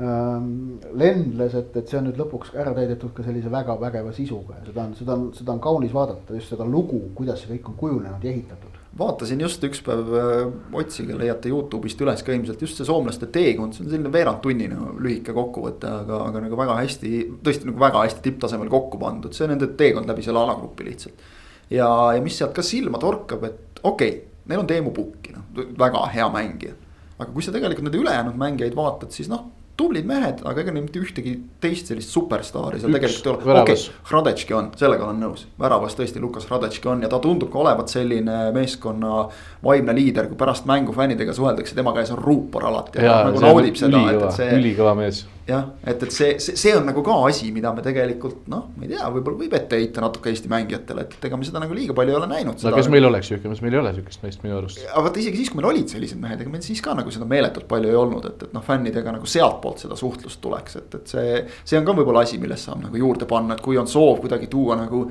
lendles, et, et see on nüüd lõpuks ära täidetud ka sellise väga vägeva sisuga ja seda on, seda on, seda on kaunis vaadata, just seda lugu, kuidas see kõik on kujunenud ja ehitatud. vaatasin just üks päev, äh, otsige, leiate Youtube'ist üles ka ilmselt just see soomlaste teekond, see on selline veerandtunnine lühike kokkuvõte, aga, aga nagu väga hästi, tõesti nagu väga hästi tipptasemel kokku pandud, see nende teekond läbi selle alagrupi lihtsalt. ja, ja mis sealt ka silma torkab, et okei okay,, neil on Teemu Pukki, noh väga hea mängija. aga kui sa tegelikult nende ülejäänud mängijaid vaatad, siis noh tublid mehed, aga ega neil mitte ühtegi teist sellist superstaari seal tegelikult ei ole. okei okay,, Hradetški on, sellega olen nõus. väravas tõesti Lukas Hradetški on ja ta tundub ka olevat selline meeskonna vaimne liider, kui pärast mängu fännidega suheldakse, tema käes on ruupor alati. nagu naudib seda, et, et see. ülikõva mees jah, et, et see, see, see on nagu ka asi, mida me tegelikult noh, ma ei tea, võib-olla võib ette heita natuke Eesti mängijatele, et ega me seda nagu liiga palju ei ole näinud. no kas meil oleks sihuke, meil ei ole sihukest meest minu arust. aga vaata isegi siis, kui meil olid sellised mehed, ega meil siis ka nagu seda meeletult palju ei olnud, et, et noh, fännidega nagu sealtpoolt seda suhtlust tuleks, et, et see. see on ka võib-olla asi, millest saab nagu juurde panna, et kui on soov kuidagi tuua nagu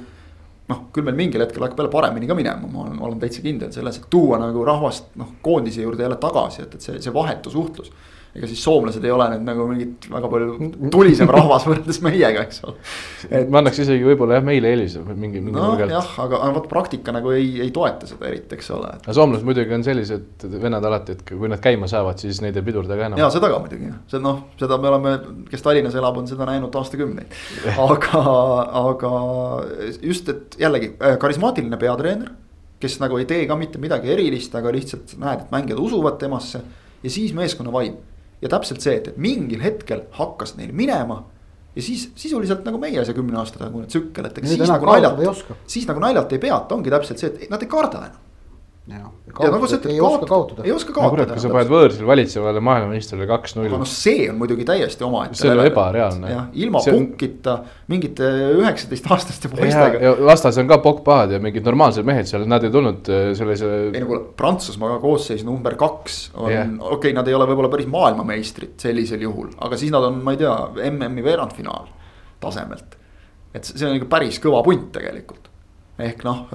noh, küll meil mingil hetkel hakkab jälle paremini ka minema, ma olen, olen täitsa kindel selles, et tuua nagu rahvast noh, koondise juurde jälle tagasi, et, et see, see vahetu suhtlus ega siis soomlased ei ole nüüd nagu mingit väga palju tulisem rahvas võrreldes meiega, eks ole. et ma annaks isegi võib-olla jah, meile eelise või mingi, mingi no, alt. jah, aga, aga vot praktika nagu ei, ei toeta seda eriti, eks ole. aga soomlased muidugi on sellised vennad alati, et kui nad käima saavad, siis neid ei pidurda ka enam. ja seda ka muidugi see noh, seda me oleme, kes Tallinnas elab, on seda näinud aastakümneid. aga, aga just, et jällegi äh, karismaatiline peatreener kes nagu ei tee ka mitte midagi erilist, aga lihtsalt näed, et mängijad usuvad temasse ja siis meeskonna vaim ja täpselt see, et, et mingil hetkel hakkas neil minema. ja siis sisuliselt nagu meie see kümne aasta tagune tsükkel, et eks siis nagu naljalt, siis nagu naljalt ei peata, ongi täpselt see, et nad ei karda enam. Jah, ja nagu sa ütled, ei oska kaotada. ei oska no kurat, kaotada. kui sa paned võõrsile valitsevale maailmameistrile kaks-null noh, see on muidugi täiesti omaette. See on ebareaalne. jah, ilma See on- punkita mingite üheksateistaastaste ja, poistega. ja vastas on ka pokkpahad ja mingid normaalsed mehed seal, nad ei tulnud äh, sellise ei no kuule, Prantsusmaa koosseis number kaks on yeah., okei okay,, nad ei ole võib-olla päris maailmameistrid sellisel juhul, aga siis nad on, ma ei tea, MM-i veerandfinaal tasemelt. et see see on ikka päris kõva punt tegelikult. Ehk noh,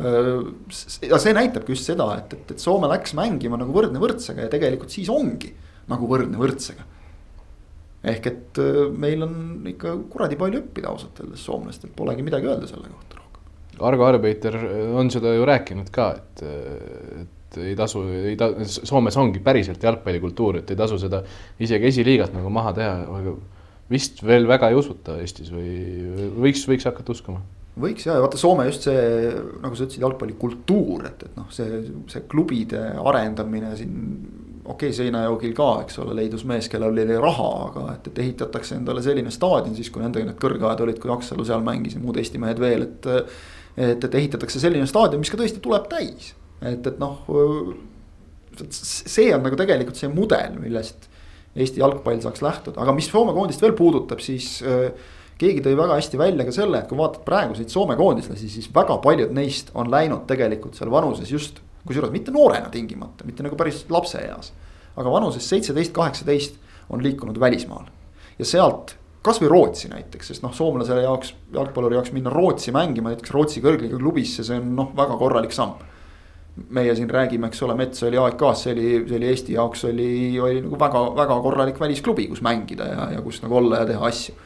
see näitabki just seda, et, et, et Soome läks mängima nagu võrdne võrdsega ja tegelikult siis ongi nagu võrdne võrdsega. ehk et meil on ikka kuradi palju õppida ausalt öeldes soomlastelt, polegi midagi öelda selle kohta rohkem. Argo Arbeiter on seda ju rääkinud ka, et, et ei tasu, ei ta-, Soomes ongi päriselt jalgpallikultuur, et ei tasu seda isegi esiliigat nagu maha teha, aga vist veel väga ei usuta Eestis või võiks, võiks hakata uskuma? Võiks ja, vaata Soome just see, nagu sa ütlesid, jalgpallikultuur, et, et noh, see, see klubide arendamine siin. okei okay,, Seinajoogil ka, eks ole, leidus mees, kellel oli raha, aga et, et ehitatakse endale selline staadion siis, kui nendega need kõrgajad olid, kui Aksalu seal mängis ja muud Eesti mehed veel, et. et, et ehitatakse selline staadion, mis ka tõesti tuleb täis, et, et noh. see on nagu tegelikult see mudel, millest Eesti jalgpall saaks lähtuda, aga mis Soome koondist veel puudutab, siis äh, keegi tõi väga hästi välja ka selle, et kui vaatad praeguseid Soome koondislasi, siis väga paljud neist on läinud tegelikult seal vanuses just. kusjuures mitte noorena tingimata, mitte nagu päris lapseeas. aga vanuses seitseteist, kaheksateist on liikunud välismaale. ja sealt kasvõi Rootsi näiteks, sest noh, soomlasele jaoks, jalgpalluri jaoks minna Rootsi mängima näiteks Rootsi kõrgliiga klubisse, see on noh, väga korralik samm. meie siin räägime, eks ole, Mets oli AEK-s, see oli, see oli Eesti jaoks oli, oli nagu väga-väga korralik välisklubi, kus mängida ja, ja kus nagu olla ja teha asju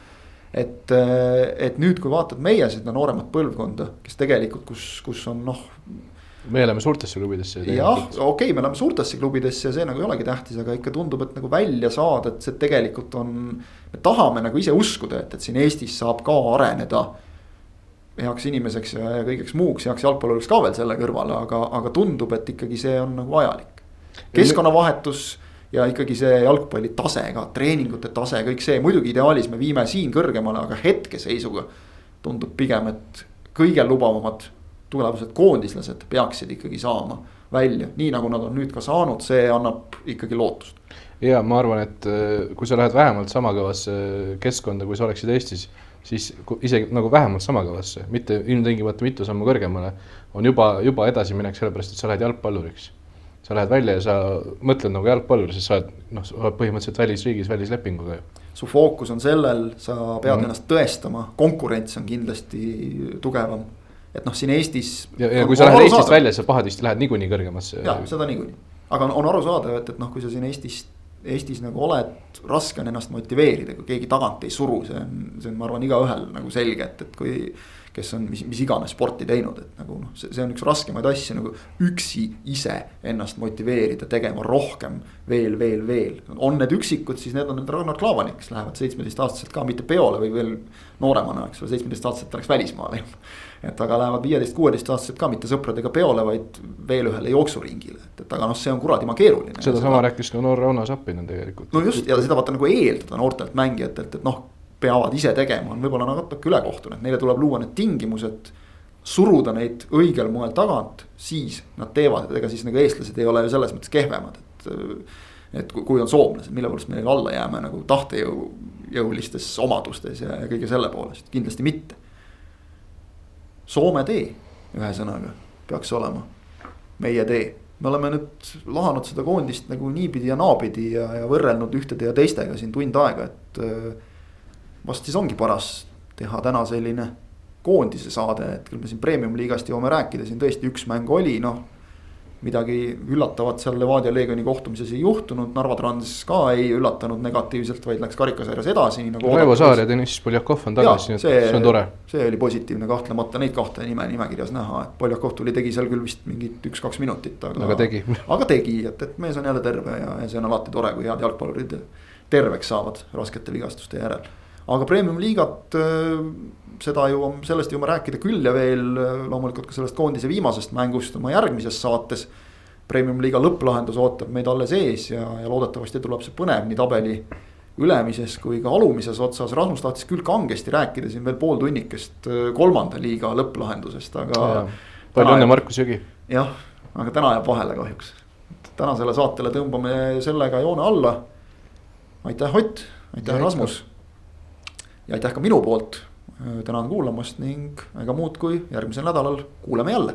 et, et nüüd, kui vaatad meie seda nooremat põlvkonda, kes tegelikult, kus, kus on noh. me oleme suurtesse klubidesse. jah, okei okay,, me oleme suurtesse klubidesse ja see nagu ei olegi tähtis, aga ikka tundub, et nagu välja saada, et see tegelikult on. me tahame nagu ise uskuda, et, et siin Eestis saab ka areneda. heaks inimeseks ja, ja kõigeks muuks, heaks jalgpalluriks ka veel selle kõrvale, aga, aga tundub, et ikkagi see on nagu vajalik. keskkonnavahetus ja ikkagi see jalgpalli tase ka, treeningute tase, kõik see, muidugi ideaalis me viime siin kõrgemale, aga hetkeseisuga. tundub pigem, et kõige lubavamad tulevased koondislased peaksid ikkagi saama välja, nii nagu nad on nüüd ka saanud, see annab ikkagi lootust. ja ma arvan, et äh, kui sa lähed vähemalt sama kõvasse keskkonda, kui sa oleksid Eestis, siis isegi nagu vähemalt sama kõvasse, mitte ilmtingimata mitu sammu kõrgemale, on juba, juba edasiminek, sellepärast et sa lähed jalgpalluriks sa lähed välja ja sa mõtled nagu jalgpallur, sest sa oled noh, sa oled põhimõtteliselt välisriigis välislepinguga ju. su fookus on sellel, sa pead mm. ennast tõestama, konkurents on kindlasti tugevam. et noh, siin Eestis. ja, ja kui sa lähed Eestist välja, sa pahatihti lähed niikuinii kõrgemasse. ja seda niikuinii, aga on, on arusaadav, et, et noh, kui sa siin Eestis, Eestis nagu oled, raske on ennast motiveerida, kui keegi tagant ei suru, see on, see on, ma arvan, igaühel nagu selge, et, et kui kes on mis, mis iganes sporti teinud, et nagu noh, see, see on üks raskemaid asju nagu üksi ise ennast motiveerida tegema rohkem. veel, veel, veel, on need üksikud, siis need on need Ragnar Klaavanik, kes lähevad seitsmeteistaastaselt ka mitte peole või veel nooremana, eks ole, seitsmeteistaastaselt läks välismaale juba. et aga lähevad viieteist, kuueteistaastaselt ka mitte sõpradega peole, vaid veel ühele jooksuringile, et, et aga noh, see on kuradima keeruline. sedasama rääkis ka noor Rauno Sappinen tegelikult. no just ja seda vaata nagu eeldada noortelt mängijatelt, et noh peavad ise tegema, on võib-olla natuke ülekohtune, et neile tuleb luua need tingimused. suruda neid õigel moel tagant, siis nad teevad, et ega siis nagu eestlased ei ole ju selles mõttes kehvemad, et. et kui, on soomlased, mille poolest me alla jääme nagu tahtejõu, jõulistes omadustes ja, kõige selle poolest, kindlasti mitte. Soome tee, ühesõnaga, peaks olema meie tee me oleme nüüd lahanud seda koondist nagu niipidi ja naapidi ja, ja võrrelnud ühtede ja teistega siin tund aega, et vast siis ongi paras teha täna selline koondise saade, et küll me siin premium-liigast jõuame rääkida, siin tõesti üks mäng oli, noh. midagi üllatavat seal Levadia Leegioni kohtumises ei juhtunud, Narva Trans ka ei üllatanud negatiivselt, vaid läks karikasarjas edasi, nii nagu. Raivo Saar ja Deniss Poljakov on tagasi, nii et see on tore. see oli positiivne kahtlemata neid kahte nime nimekirjas näha, et Poljakov tuli, tegi seal küll vist mingit üks-kaks minutit, aga. aga tegi. aga tegi, et, et mees on jälle terve ja, ja see on alati tore, kui head jalgpallurid terveks saavad raskete vigastuste järel aga premium-liigat, seda jõuame, sellest jõuame rääkida küll ja veel loomulikult ka sellest koondise viimasest mängust oma järgmises saates. Premium-liiga lõpplahendus ootab meid alles ees ja, ja loodetavasti tuleb see põnev nii tabeli ülemises kui ka alumises otsas, Rasmus tahtis küll kangesti rääkida siin veel pool tunnikest kolmanda liiga lõpplahendusest, aga. palju õnne, Markus Jõgi. jah, aga täna jääb vahele kahjuks. tänasele saatele tõmbame sellega joone alla. aitäh, Ott, aitäh, Rasmus. Ja aitäh ka minu poolt. tänan kuulamast ning ega muud kui järgmisel nädalal kuuleme jälle